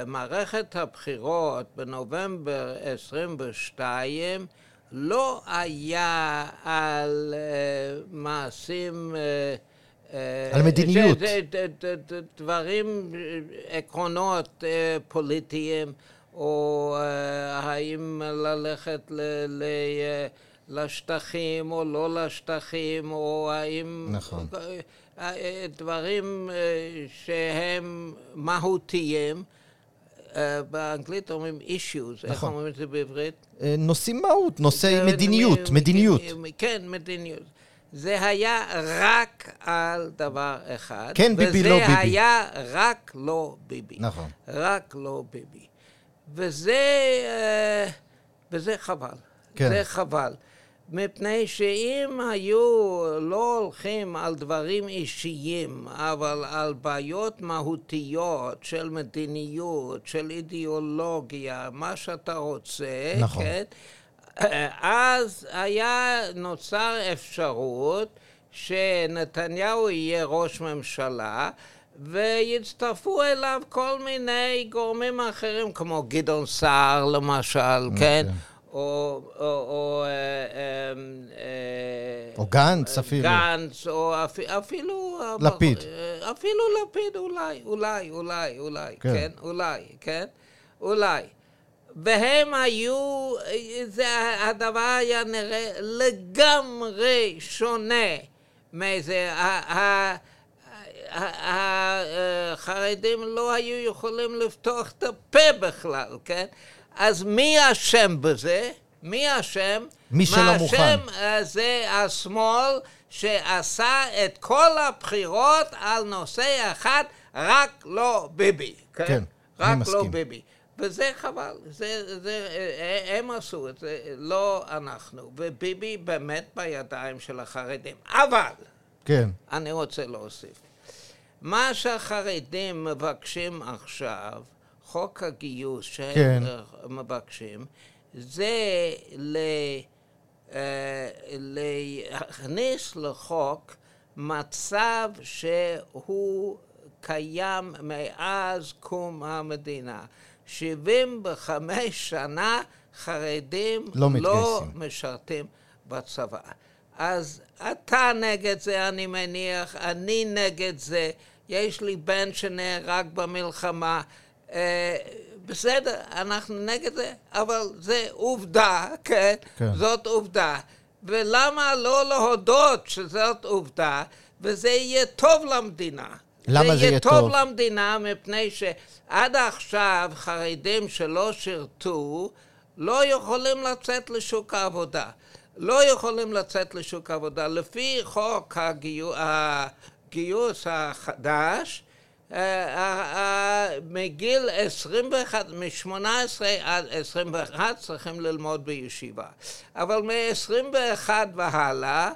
שהמערכת הבחירות בנובמבר 22 לא היה על אה, מעשים uh, על מדיניות. דברים, עקרונות אה, פוליטיים, או אה, האם ללכת לשטחים או לא לשטחים, או האם... נכון. אה, דברים שהם מהותיים. באנגלית אומרים issues, נכון. איך אומרים את זה בעברית? נושאים מהות, נושאי מדיניות, מדיניות. כן, מדיניות. זה היה רק על דבר אחד. כן ביבי, לא ביבי. וזה היה רק לא ביבי. נכון. רק לא ביבי. וזה, אה, וזה חבל. כן. זה חבל. מפני שאם היו לא הולכים על דברים אישיים, אבל על בעיות מהותיות של מדיניות, של אידיאולוגיה, מה שאתה רוצה, נכון. כן? אז היה נוצר אפשרות שנתניהו יהיה ראש ממשלה ויצטרפו אליו כל מיני גורמים אחרים, כמו גדעון סער למשל, כן? כן? או, או, או, אה, אה, או גנץ אפילו. גנץ, או אפילו... לפיד. אפילו לפיד, אולי, אולי, אולי, אולי, כן, כן אולי, כן? אולי. והם היו, זה, הדבר היה נראה לגמרי שונה מזה. החרדים לא היו יכולים לפתוח את הפה בכלל, כן? אז מי אשם בזה? מי אשם? מי שלא מוכן. מה אשם זה השמאל שעשה את כל הבחירות על נושא אחד, רק לא ביבי. כן, כן רק אני מסכים. רק לא ביבי. וזה חבל, זה, זה, הם עשו את זה, לא אנחנו. וביבי באמת בידיים של החרדים. אבל, כן. אני רוצה להוסיף, מה שהחרדים מבקשים עכשיו, חוק הגיוס שהם כן. מבקשים, זה ל... אה, להכניס לחוק מצב שהוא קיים מאז קום המדינה. 75 שנה חרדים לא, לא משרתים בצבא. אז אתה נגד זה, אני מניח, אני נגד זה, יש לי בן שנהרג במלחמה. בסדר, אנחנו נגד זה, אבל זה עובדה, כן? כן. זאת עובדה. ולמה לא להודות שזאת עובדה, וזה יהיה טוב למדינה. למה זה יהיה טוב? זה יהיה טוב למדינה מפני שעד עכשיו חרדים שלא שירתו לא יכולים לצאת לשוק העבודה. לא יכולים לצאת לשוק העבודה. לפי חוק הגיוס, החדש, מגיל 21, מ-18 עד 21 צריכים ללמוד בישיבה. אבל מ-21 והלאה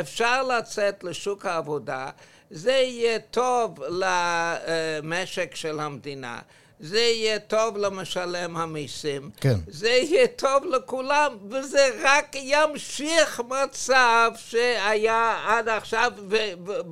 אפשר לצאת לשוק העבודה. זה יהיה טוב למשק של המדינה. זה יהיה טוב למשלם המיסים, כן. זה יהיה טוב לכולם, וזה רק ימשיך מצב שהיה עד עכשיו,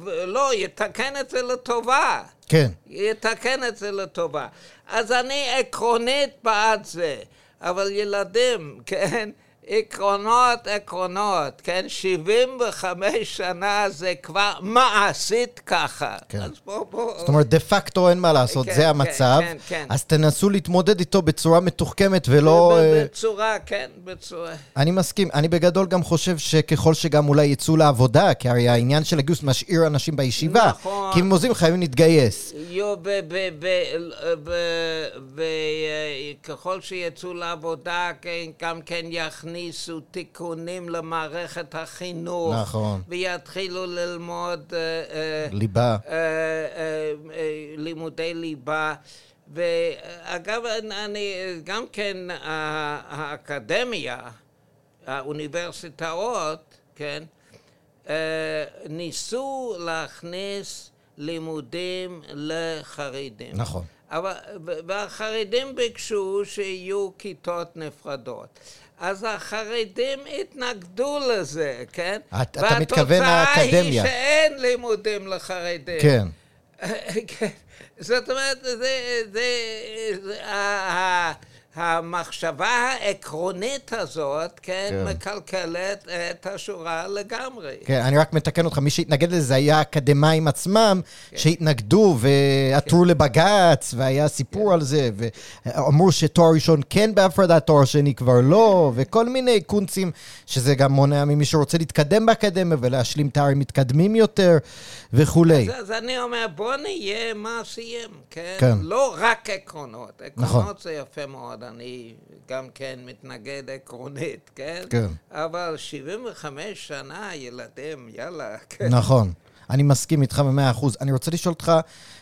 ולא, יתקן את זה לטובה. כן. יתקן את זה לטובה. אז אני עקרונית בעד זה, אבל ילדים, כן? עקרונות, עקרונות, כן? 75 שנה זה כבר מעשית ככה. כן. אז בוא, בוא... זאת אומרת, דה פקטו אין מה לעשות, כן, זה המצב. כן, כן, כן. אז תנסו להתמודד איתו בצורה מתוחכמת ולא... אה, בצורה, כן, בצורה... אני מסכים. אני בגדול גם חושב שככל שגם אולי יצאו לעבודה, כי הרי העניין של הגיוס משאיר אנשים בישיבה. נכון. כי אם עוזבים חייבים להתגייס. יו, וככל שיצאו לעבודה, כן, גם כן יכניס... יכניסו תיקונים למערכת החינוך. נכון. ויתחילו ללמוד... אה, אה, ליבה. אה, לימודי ליבה. ואגב, אני, גם כן האקדמיה, האוניברסיטאות, כן, ניסו להכניס לימודים לחרדים. נכון. אבל, והחרדים ביקשו שיהיו כיתות נפרדות. אז החרדים התנגדו לזה, כן? אתה מתכוון האקדמיה. והתוצאה היא שאין לימודים לחרדים. כן. כן. זאת אומרת, זה, זה, זה, זה המחשבה העקרונית הזאת, כן, כן, מקלקלת את השורה לגמרי. כן, אני רק מתקן אותך, מי שהתנגד לזה היה האקדמאים עצמם, כן. שהתנגדו ועתרו כן. לבג"ץ, והיה סיפור כן. על זה, ואמרו שתואר ראשון כן בהפרדה, תואר שני כבר לא, וכל מיני קונצים, שזה גם מונע ממי שרוצה להתקדם באקדמיה ולהשלים תארים מתקדמים יותר, וכולי. אז, אז אני אומר, בוא נהיה מעשיים, כן? כן. לא רק עקרונות. עקרונות נכון. זה יפה מאוד. מאוד, אני גם כן מתנגד עקרונית, כן? כן. אבל 75 שנה, ילדים, יאללה. כן. נכון. אני מסכים איתך במאה אחוז. אני רוצה לשאול אותך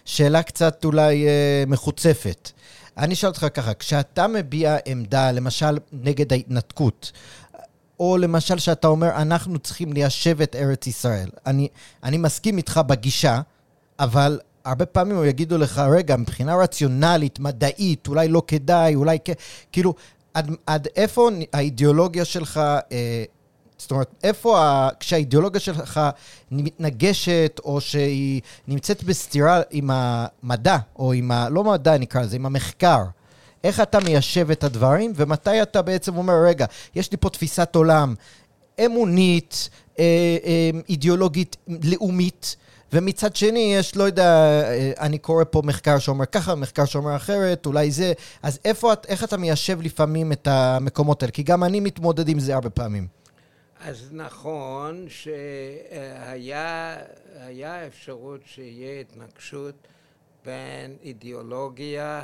שאלה קצת אולי אה, מחוצפת. אני אשאל אותך ככה, כשאתה מביע עמדה, למשל, נגד ההתנתקות, או למשל שאתה אומר, אנחנו צריכים ליישב את ארץ ישראל. אני, אני מסכים איתך בגישה, אבל הרבה פעמים הם יגידו לך, רגע, מבחינה רציונלית, מדעית, אולי לא כדאי, אולי כן, כאילו, עד, עד איפה האידיאולוגיה שלך, אה, זאת אומרת, איפה, ה, כשהאידיאולוגיה שלך מתנגשת, או שהיא נמצאת בסתירה עם המדע, או עם ה... לא מדע נקרא לזה, עם המחקר. איך אתה מיישב את הדברים, ומתי אתה בעצם אומר, רגע, יש לי פה תפיסת עולם אמונית, אה, אה, אידיאולוגית, לאומית, ומצד שני, יש, לא יודע, אה, אני קורא פה מחקר שאומר ככה, מחקר שאומר אחרת, אולי זה, אז איפה, איך אתה מיישב לפעמים את המקומות האלה? כי גם אני מתמודד עם זה הרבה פעמים. אז נכון שהיה אפשרות שיהיה התנגשות בין אידיאולוגיה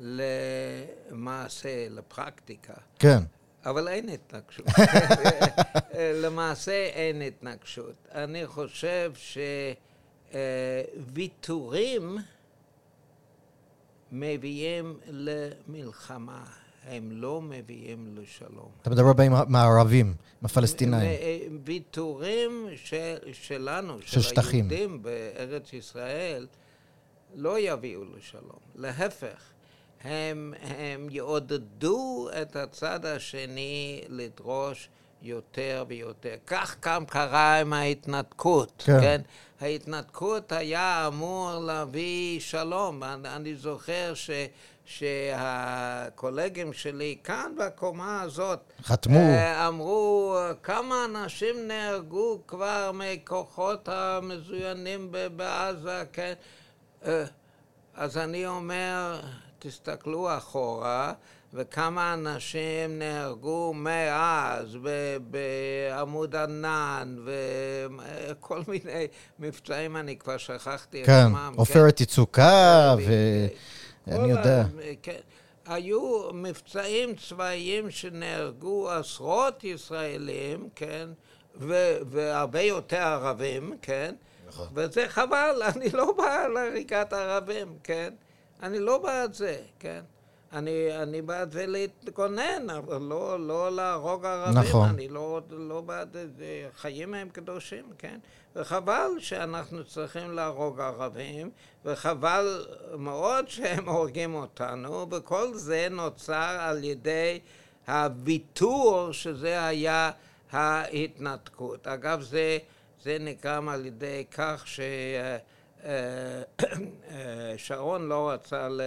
למעשה, לפרקטיקה. כן. אבל אין התנגשות. למעשה אין התנגשות. אני חושב ש... אה, ויתורים מביאים למלחמה, הם לא מביאים לשלום. אתה מדבר בהם עם הערבים, עם הפלסטינאים. אה, ויתורים של, שלנו, של, של שטחים. היהודים בארץ ישראל, לא יביאו לשלום. להפך, הם, הם יעודדו את הצד השני לדרוש יותר ויותר. כך גם קרה עם ההתנתקות, כן? כן? ההתנתקות היה אמור להביא שלום. אני, אני זוכר ש... שהקולגים שלי כאן בקומה הזאת חתמו. אה, אמרו כמה אנשים נהרגו כבר מכוחות המזוינים בעזה, כן? אה, אז אני אומר, תסתכלו אחורה, וכמה אנשים נהרגו מאז בעמוד ענן וכל מיני מבצעים, אני כבר שכחתי כן, את שמם. עופרת כן, יצוקה ואני יודע. כן. היו מבצעים צבאיים שנהרגו עשרות ישראלים, כן, והרבה יותר ערבים, כן, נכון. וזה חבל, אני לא בא להריגת ערבים, כן, אני לא בעד זה, כן. אני, אני בעד זה להתגונן, אבל לא, לא להרוג ערבים. נכון. אני לא, לא בעד זה, חיים הם קדושים, כן? וחבל שאנחנו צריכים להרוג ערבים, וחבל מאוד שהם הורגים אותנו, וכל זה נוצר על ידי הוויתור שזה היה ההתנתקות. אגב, זה, זה נגרם על ידי כך ששרון אה, לא רצה ל...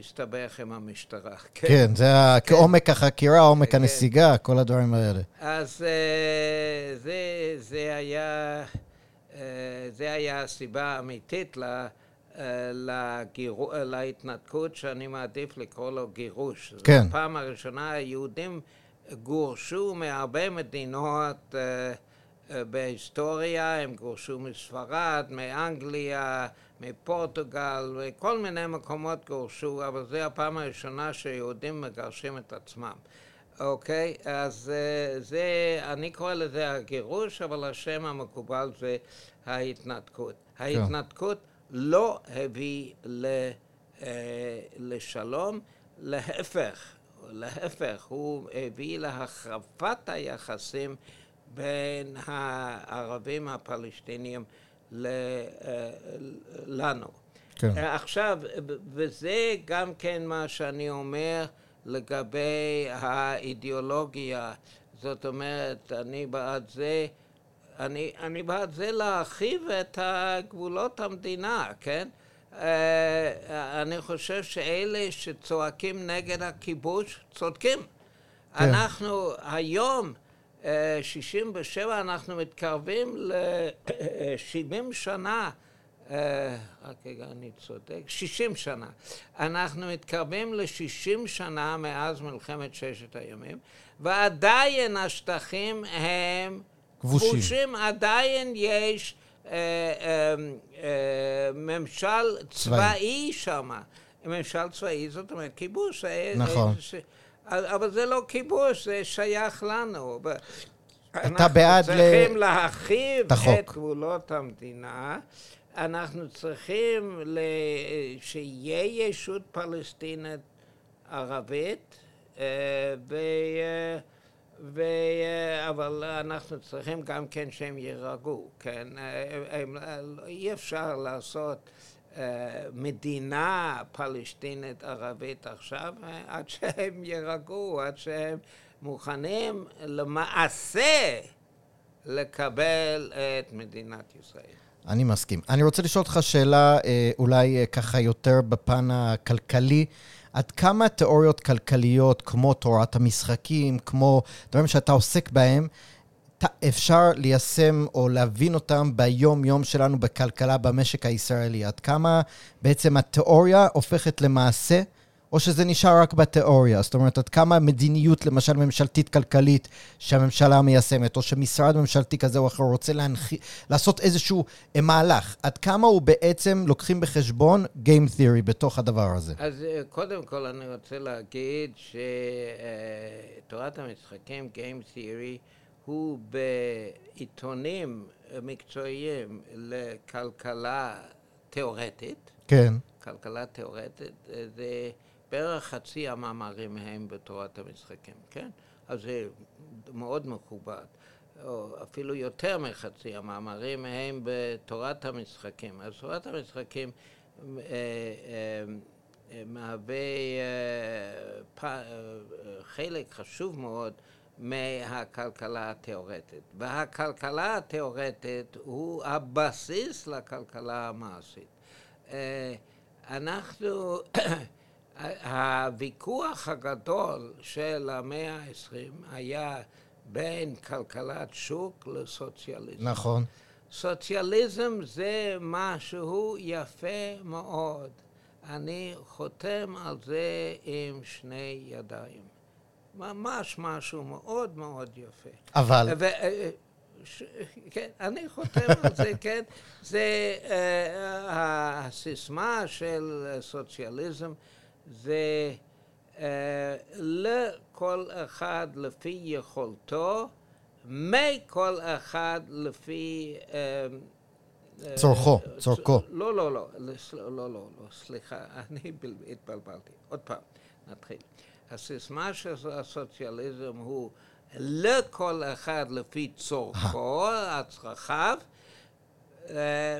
הסתבך עם המשטרה. כן, כן זה כן. כעומק החקירה, עומק כן. הנסיגה, כל הדברים האלה. אז אה, זה, זה, היה, אה, זה היה הסיבה האמיתית לה, אה, לגירו, להתנתקות, שאני מעדיף לקרוא לו גירוש. כן. זו הפעם הראשונה היהודים גורשו מהרבה מדינות בהיסטוריה, הם גורשו מספרד, מאנגליה, מפורטוגל וכל מיני מקומות גורשו, אבל זו הפעם הראשונה שיהודים מגרשים את עצמם. אוקיי? אז אה, זה, אני קורא לזה הגירוש, אבל השם המקובל זה ההתנתקות. כן. ההתנתקות לא הביא ל, אה, לשלום, להפך, להפך, הוא הביא להחרפת היחסים בין הערבים הפלסטינים אה, לנו. כן. אה, עכשיו, וזה גם כן מה שאני אומר לגבי האידיאולוגיה. זאת אומרת, אני בעד זה, אני, אני בעד זה להרחיב את גבולות המדינה, כן? אה, אני חושב שאלה שצועקים נגד הכיבוש צודקים. כן. אנחנו היום 67 אנחנו מתקרבים ל-70 שנה, אה, רק רגע, אני צודק, 60 שנה. אנחנו מתקרבים ל-60 שנה מאז מלחמת ששת הימים, ועדיין השטחים הם כבושים. כבושים, עדיין יש אה, אה, אה, ממשל צבאי שם. ממשל צבאי, זאת אומרת, כיבוש. נכון. אה, אבל זה לא כיבוש, זה שייך לנו. אתה בעד ל... אנחנו צריכים להרחיב את גבולות המדינה. אנחנו צריכים. שיהיה ישות פלסטינית ערבית, אה, ו... ו... אבל אנחנו צריכים גם כן שהם יירגעו, כן? אה, אי אפשר לעשות אה, מדינה פלסטינית ערבית עכשיו, אה, עד שהם יירגעו, עד שהם מוכנים למעשה לקבל את מדינת ישראל. אני מסכים. אני רוצה לשאול אותך שאלה אה, אולי ככה יותר בפן הכלכלי. עד כמה תיאוריות כלכליות כמו תורת המשחקים, כמו דברים שאתה עוסק בהם, אפשר ליישם או להבין אותם ביום-יום שלנו בכלכלה, במשק הישראלי? עד כמה בעצם התיאוריה הופכת למעשה, או שזה נשאר רק בתיאוריה? זאת אומרת, עד כמה מדיניות, למשל ממשלתית כלכלית, שהממשלה מיישמת, או שמשרד ממשלתי כזה או אחר רוצה להנח... לעשות איזשהו אה, מהלך, עד כמה הוא בעצם לוקחים בחשבון Game Theory בתוך הדבר הזה? אז אה, קודם כל אני רוצה להגיד שתורת המשחקים, Game Theory, הוא בעיתונים מקצועיים לכלכלה תיאורטית. כן. כלכלה תיאורטית, זה בערך חצי המאמרים הם בתורת המשחקים, כן? אז זה מאוד מכובד. או אפילו יותר מחצי המאמרים הם בתורת המשחקים. אז תורת המשחקים אה, אה, מהווה חלק חשוב מאוד מהכלכלה התיאורטית. והכלכלה התיאורטית הוא הבסיס לכלכלה המעשית. אנחנו, הוויכוח הגדול של המאה העשרים היה בין כלכלת שוק לסוציאליזם. נכון. סוציאליזם זה משהו יפה מאוד. אני חותם על זה עם שני ידיים. ממש משהו מאוד מאוד יפה. אבל... ו, ש, כן, אני חותם על זה, כן. זה uh, הסיסמה של סוציאליזם, זה uh, לכל אחד לפי יכולתו, מכל אחד לפי... Uh, צורכו, צורכו. לא, לא, לא, לא, לא, לא, סליחה, אני התבלבלתי. עוד פעם, נתחיל. הסיסמה של הסוציאליזם הוא לכל אחד לפי צורכו, הצרכיו,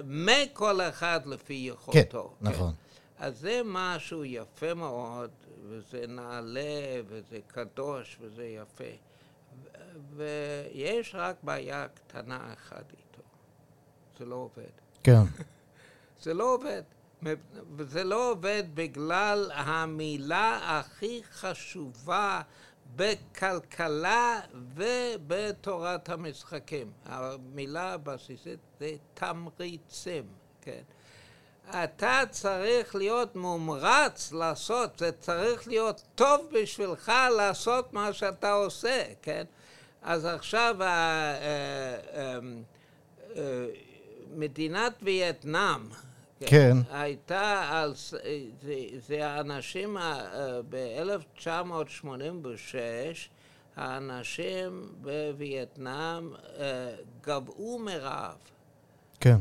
מכל אחד לפי יכולתו. כן, נכון. אז זה משהו יפה מאוד, וזה נעלה, וזה קדוש, וזה יפה. ויש רק בעיה קטנה אחת איתו, זה לא עובד. כן. זה לא עובד. וזה לא עובד בגלל המילה הכי חשובה בכלכלה ובתורת המשחקים. המילה הבסיסית זה תמריצים, כן. אתה צריך להיות מומרץ לעשות, זה צריך להיות טוב בשבילך לעשות מה שאתה עושה, כן? אז עכשיו אה, אה, אה, מדינת וייטנאם, כן. כן. הייתה על... זה, זה האנשים ב-1986, האנשים בווייטנאם גבעו מרעב. כן.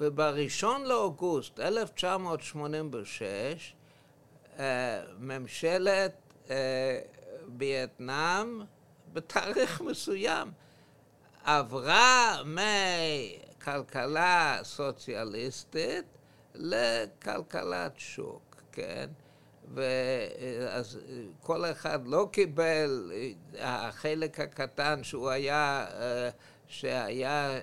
ובראשון לאוגוסט 1986, ממשלת וייטנאם בתאריך מסוים עברה מכלכלה סוציאליסטית לכלכלת שוק, כן? ואז כל אחד לא קיבל, החלק הקטן שהוא היה, שהיה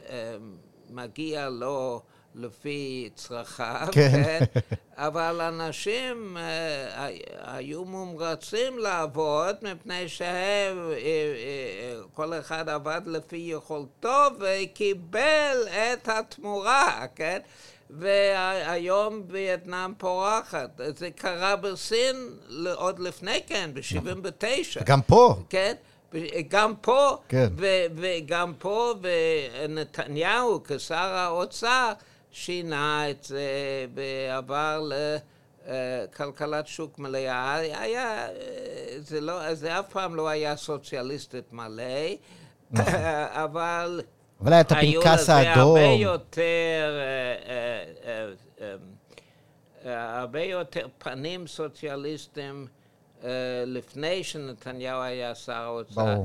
מגיע לו לפי צרכיו, כן. כן? אבל אנשים uh, היו מומרצים לעבוד מפני שהם, uh, uh, כל אחד עבד לפי יכולתו וקיבל את התמורה, כן? והיום וייטנאם פורחת. זה קרה בסין עוד לפני כן, ב-79. גם פה. כן? גם פה, כן. וגם פה, ונתניהו כשר האוצר, שינה את זה ועבר לכלכלת שוק מלאה. היה, זה, לא, זה אף פעם לא היה סוציאליסטית מלא, נכון. אבל... אבל היה את הפנקס האדום. היו לזה הרבה יותר, הרבה יותר פנים סוציאליסטים לפני שנתניהו היה שר האוצר,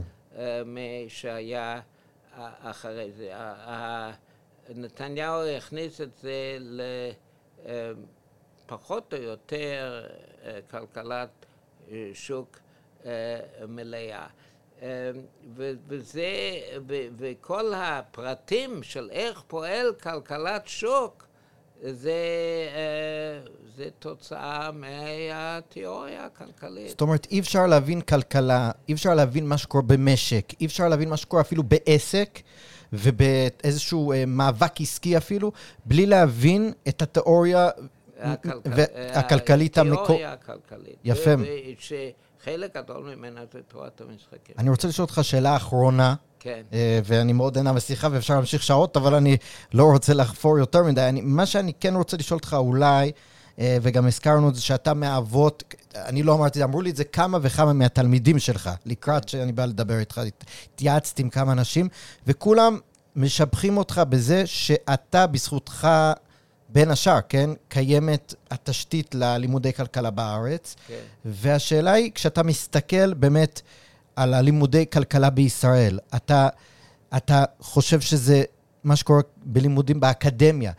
משהיה אחרי זה. נתניהו הכניס את זה לפחות או יותר אה, כלכלת אה, שוק אה, מלאה. וזה, וכל הפרטים של איך פועל כלכלת שוק, זה, זה תוצאה מהתיאוריה הכלכלית. זאת אומרת, אי אפשר להבין כלכלה, אי אפשר להבין מה שקורה במשק, אי אפשר להבין מה שקורה אפילו בעסק. ובאיזשהו אה, מאבק עסקי אפילו, בלי להבין את התיאוריה הכלכלית המקור... התיאוריה הכלכלית. יפה. שחלק גדול ממנה זה תורת המשחקים. אני רוצה לשאול אותך שאלה אחרונה. כן. אה, ואני מאוד נהנה בשיחה ואפשר להמשיך שעות, אבל אני לא רוצה לחפור יותר מדי. אני, מה שאני כן רוצה לשאול אותך אולי, אה, וגם הזכרנו את זה שאתה מהאבות, אני לא אמרתי, אמרו לי את זה כמה וכמה מהתלמידים שלך, לקראת שאני בא לדבר איתך, התייעצתי עם כמה אנשים, וכולם משבחים אותך בזה שאתה, בזכותך, בין השאר, כן, קיימת התשתית ללימודי כלכלה בארץ. כן. והשאלה היא, כשאתה מסתכל באמת על הלימודי כלכלה בישראל, אתה, אתה חושב שזה מה שקורה בלימודים באקדמיה.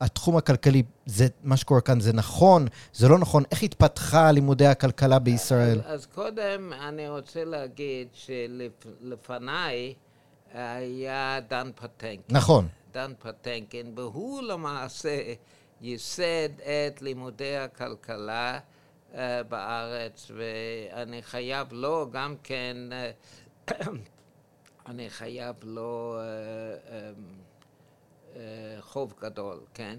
התחום הכלכלי, זה, מה שקורה כאן זה נכון, זה לא נכון? איך התפתחה לימודי הכלכלה בישראל? אז, אז קודם אני רוצה להגיד שלפניי היה דן פטנקין. נכון. דן פטנקין, והוא למעשה ייסד את לימודי הכלכלה uh, בארץ, ואני חייב לו גם כן, uh, אני חייב לו uh, uh, uh, חוב גדול, כן?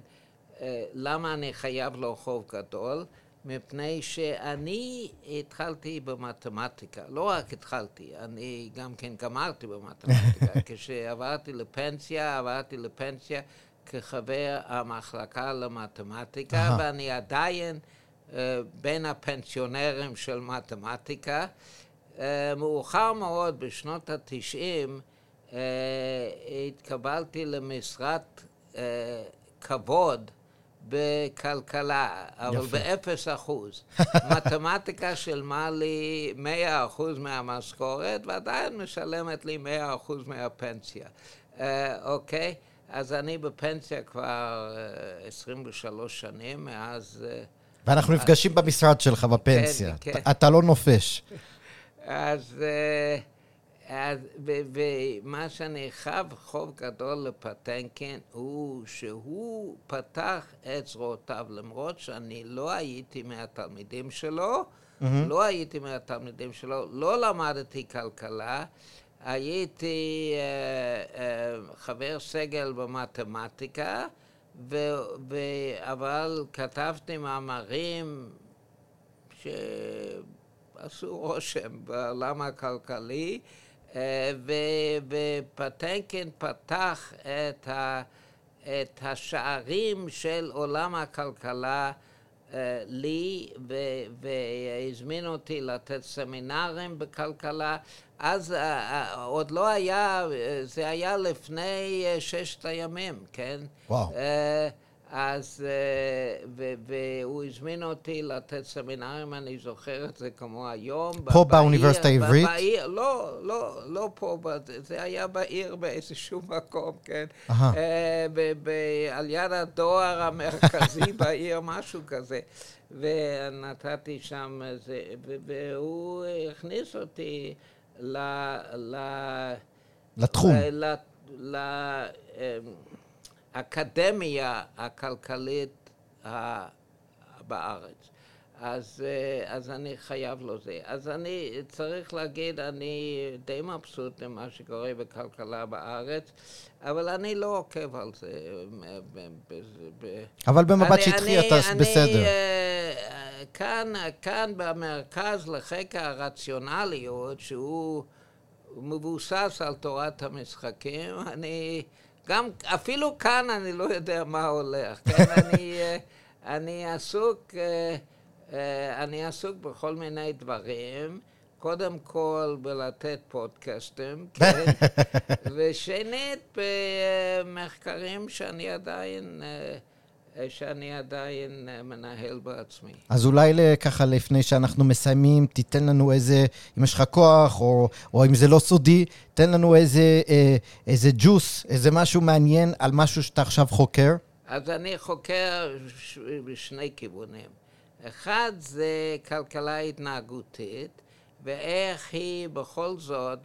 למה אני חייב לו חוב גדול? מפני שאני התחלתי במתמטיקה, לא רק התחלתי, אני גם כן גמרתי במתמטיקה. כשעברתי לפנסיה, עברתי לפנסיה כחבר המחלקה למתמטיקה. ואני עדיין uh, בין הפנסיונרים של מתמטיקה. Uh, מאוחר מאוד, בשנות התשעים, uh, התקבלתי למשרת uh, כבוד בכלכלה, אבל באפס אחוז. מתמטיקה שילמה לי מאה אחוז מהמשכורת, ועדיין משלמת לי מאה אחוז מהפנסיה. אוקיי? אז אני בפנסיה כבר uh, 23 שנים, מאז... ואנחנו נפגשים במשרד שלך בפנסיה. כן, כן. אתה לא נופש. אז... Uh, ומה שאני חב חוב גדול לפטנקין הוא שהוא פתח את זרועותיו, למרות שאני לא הייתי מהתלמידים שלו, mm-hmm. לא הייתי מהתלמידים שלו, לא למדתי כלכלה, הייתי uh, uh, חבר סגל במתמטיקה, ו, ו, אבל כתבתי מאמרים שעשו רושם בעולם הכלכלי. אה, ופטנקין פתח את, ה, את השערים של עולם הכלכלה אה, לי והזמין אותי לתת סמינרים בכלכלה. אז אה, עוד לא היה, זה היה לפני ששת הימים, כן? וואו. אז, אה, והוא הזמין אותי לתת סמינרים, אני זוכר את זה כמו היום. פה באוניברסיטה העברית? בעיר, לא, לא, לא פה, זה היה בעיר באיזשהו מקום, כן? אה, על יד הדואר המרכזי בעיר, משהו כזה. ונתתי שם, זה, והוא הכניס אותי ל... ל לתחום. ל, ל, האקדמיה הכלכלית בארץ. אז, אה, אז אני חייב לו זה. אז אני צריך להגיד, אני די מבסוט ממה שקורה בכלכלה בארץ, אבל אני לא עוקב על זה. אבל במבט שטחי אתה אני, בסדר. אני, כאן, כאן במרכז לחקר הרציונליות, שהוא מבוסס על תורת המשחקים, אני... גם, אפילו כאן אני לא יודע מה הולך, כן? אני, אה, אני עסוק, אה, אה, אני עסוק בכל מיני דברים. קודם כל בלתת פודקאסטים, כן? ושנית במחקרים שאני עדיין... שאני עדיין אה, מנהל בעצמי. אז אולי ככה, לפני שאנחנו מסיימים, תיתן לנו איזה, אם יש לך כוח, או, או אם זה לא סודי, תן לנו איזה, אה, איזה ג'וס, איזה משהו מעניין על משהו שאתה עכשיו חוקר. אז אני חוקר בשני כיוונים. אחד זה כלכלה התנהגותית, ואיך היא בכל זאת,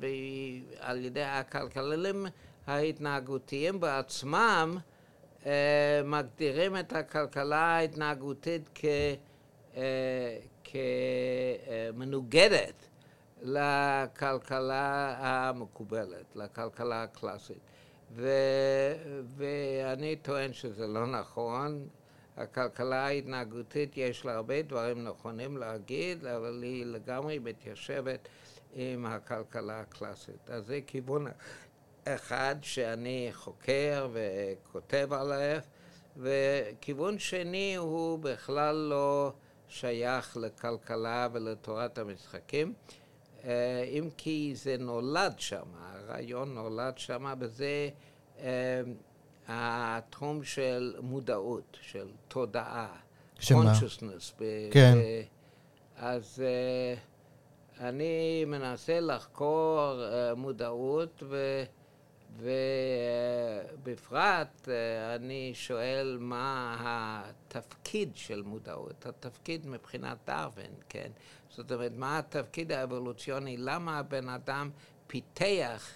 על ידי הכלכלנים ההתנהגותיים בעצמם, אה, מגדירים את הכלכלה ההתנהגותית כ, אה, כמנוגדת לכלכלה המקובלת, לכלכלה הקלאסית. ו, ואני טוען שזה לא נכון. הכלכלה ההתנהגותית, יש לה הרבה דברים נכונים להגיד, אבל היא לגמרי מתיישבת עם הכלכלה הקלאסית. אז זה כיוון אחד שאני חוקר וכותב עליו, וכיוון שני הוא בכלל לא שייך לכלכלה ולתורת המשחקים, אה, אם כי זה נולד שם, הרעיון נולד שם, וזה אה, התחום של מודעות, של תודעה, שמה? consciousness. כן. אז uh, אני מנסה לחקור uh, מודעות, ו... ובפרט אה, אני שואל מה התפקיד של מודעות, התפקיד מבחינת דרווין, כן? זאת אומרת, מה התפקיד האבולוציוני, למה הבן אדם פיתח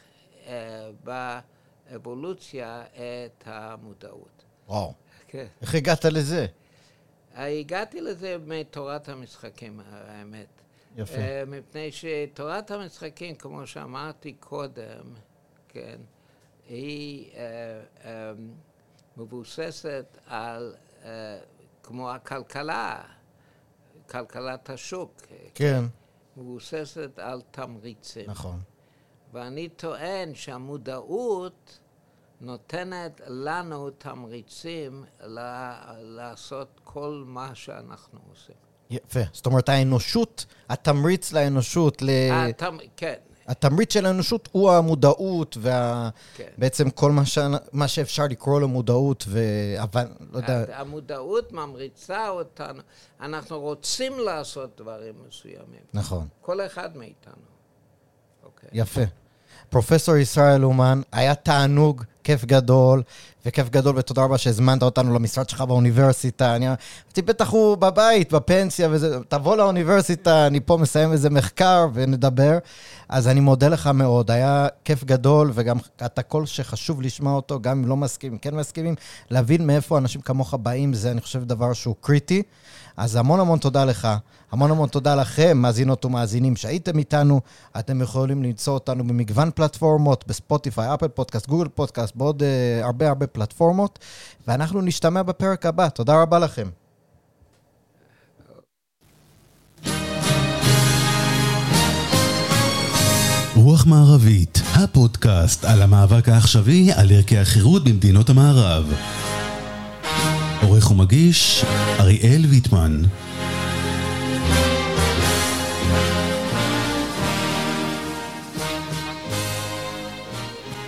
אה, באבולוציה את המודעות. וואו. כן. איך הגעת לזה? הגעתי לזה מתורת המשחקים, האמת. יפה. מפני שתורת המשחקים, כמו שאמרתי קודם, כן, היא uh, um, מבוססת על, uh, כמו הכלכלה, כלכלת השוק. כן. מבוססת על תמריצים. נכון. ואני טוען שהמודעות נותנת לנו תמריצים לעשות כל מה שאנחנו עושים. יפה. זאת אומרת, האנושות, התמריץ לאנושות, ל... התמ... כן. התמריץ של האנושות הוא המודעות, ובעצם כן. כל מה, ש... מה שאפשר לקרוא לו מודעות. אבל, לא יודע... המודעות ממריצה אותנו. אנחנו רוצים לעשות דברים מסוימים. נכון. כל אחד מאיתנו. אוקיי. יפה. פרופסור ישראל אומן, היה תענוג, כיף גדול, וכיף גדול, ותודה רבה שהזמנת אותנו למשרד שלך באוניברסיטה. אני אמרתי, בטח הוא בבית, בפנסיה, וזה, תבוא לאוניברסיטה, אני פה מסיים איזה מחקר ונדבר. אז אני מודה לך מאוד, היה כיף גדול, וגם אתה קול שחשוב לשמוע אותו, גם אם לא מסכימים, כן מסכימים, להבין מאיפה אנשים כמוך באים, זה, אני חושב, דבר שהוא קריטי. אז המון המון תודה לך, המון המון תודה לכם, מאזינות ומאזינים שהייתם איתנו. אתם יכולים למצוא אותנו במגוון פלטפורמות, ב Spotify, Apple Podcast, Google Podcast, בעוד אה, הרבה הרבה פלטפורמות, ואנחנו נשתמע בפרק הבא. תודה רבה לכם. רוח מערבית, הפודקאסט על המאבק העכשווי על ערכי החירות במדינות המערב. עורך ומגיש, אריאל ויטמן.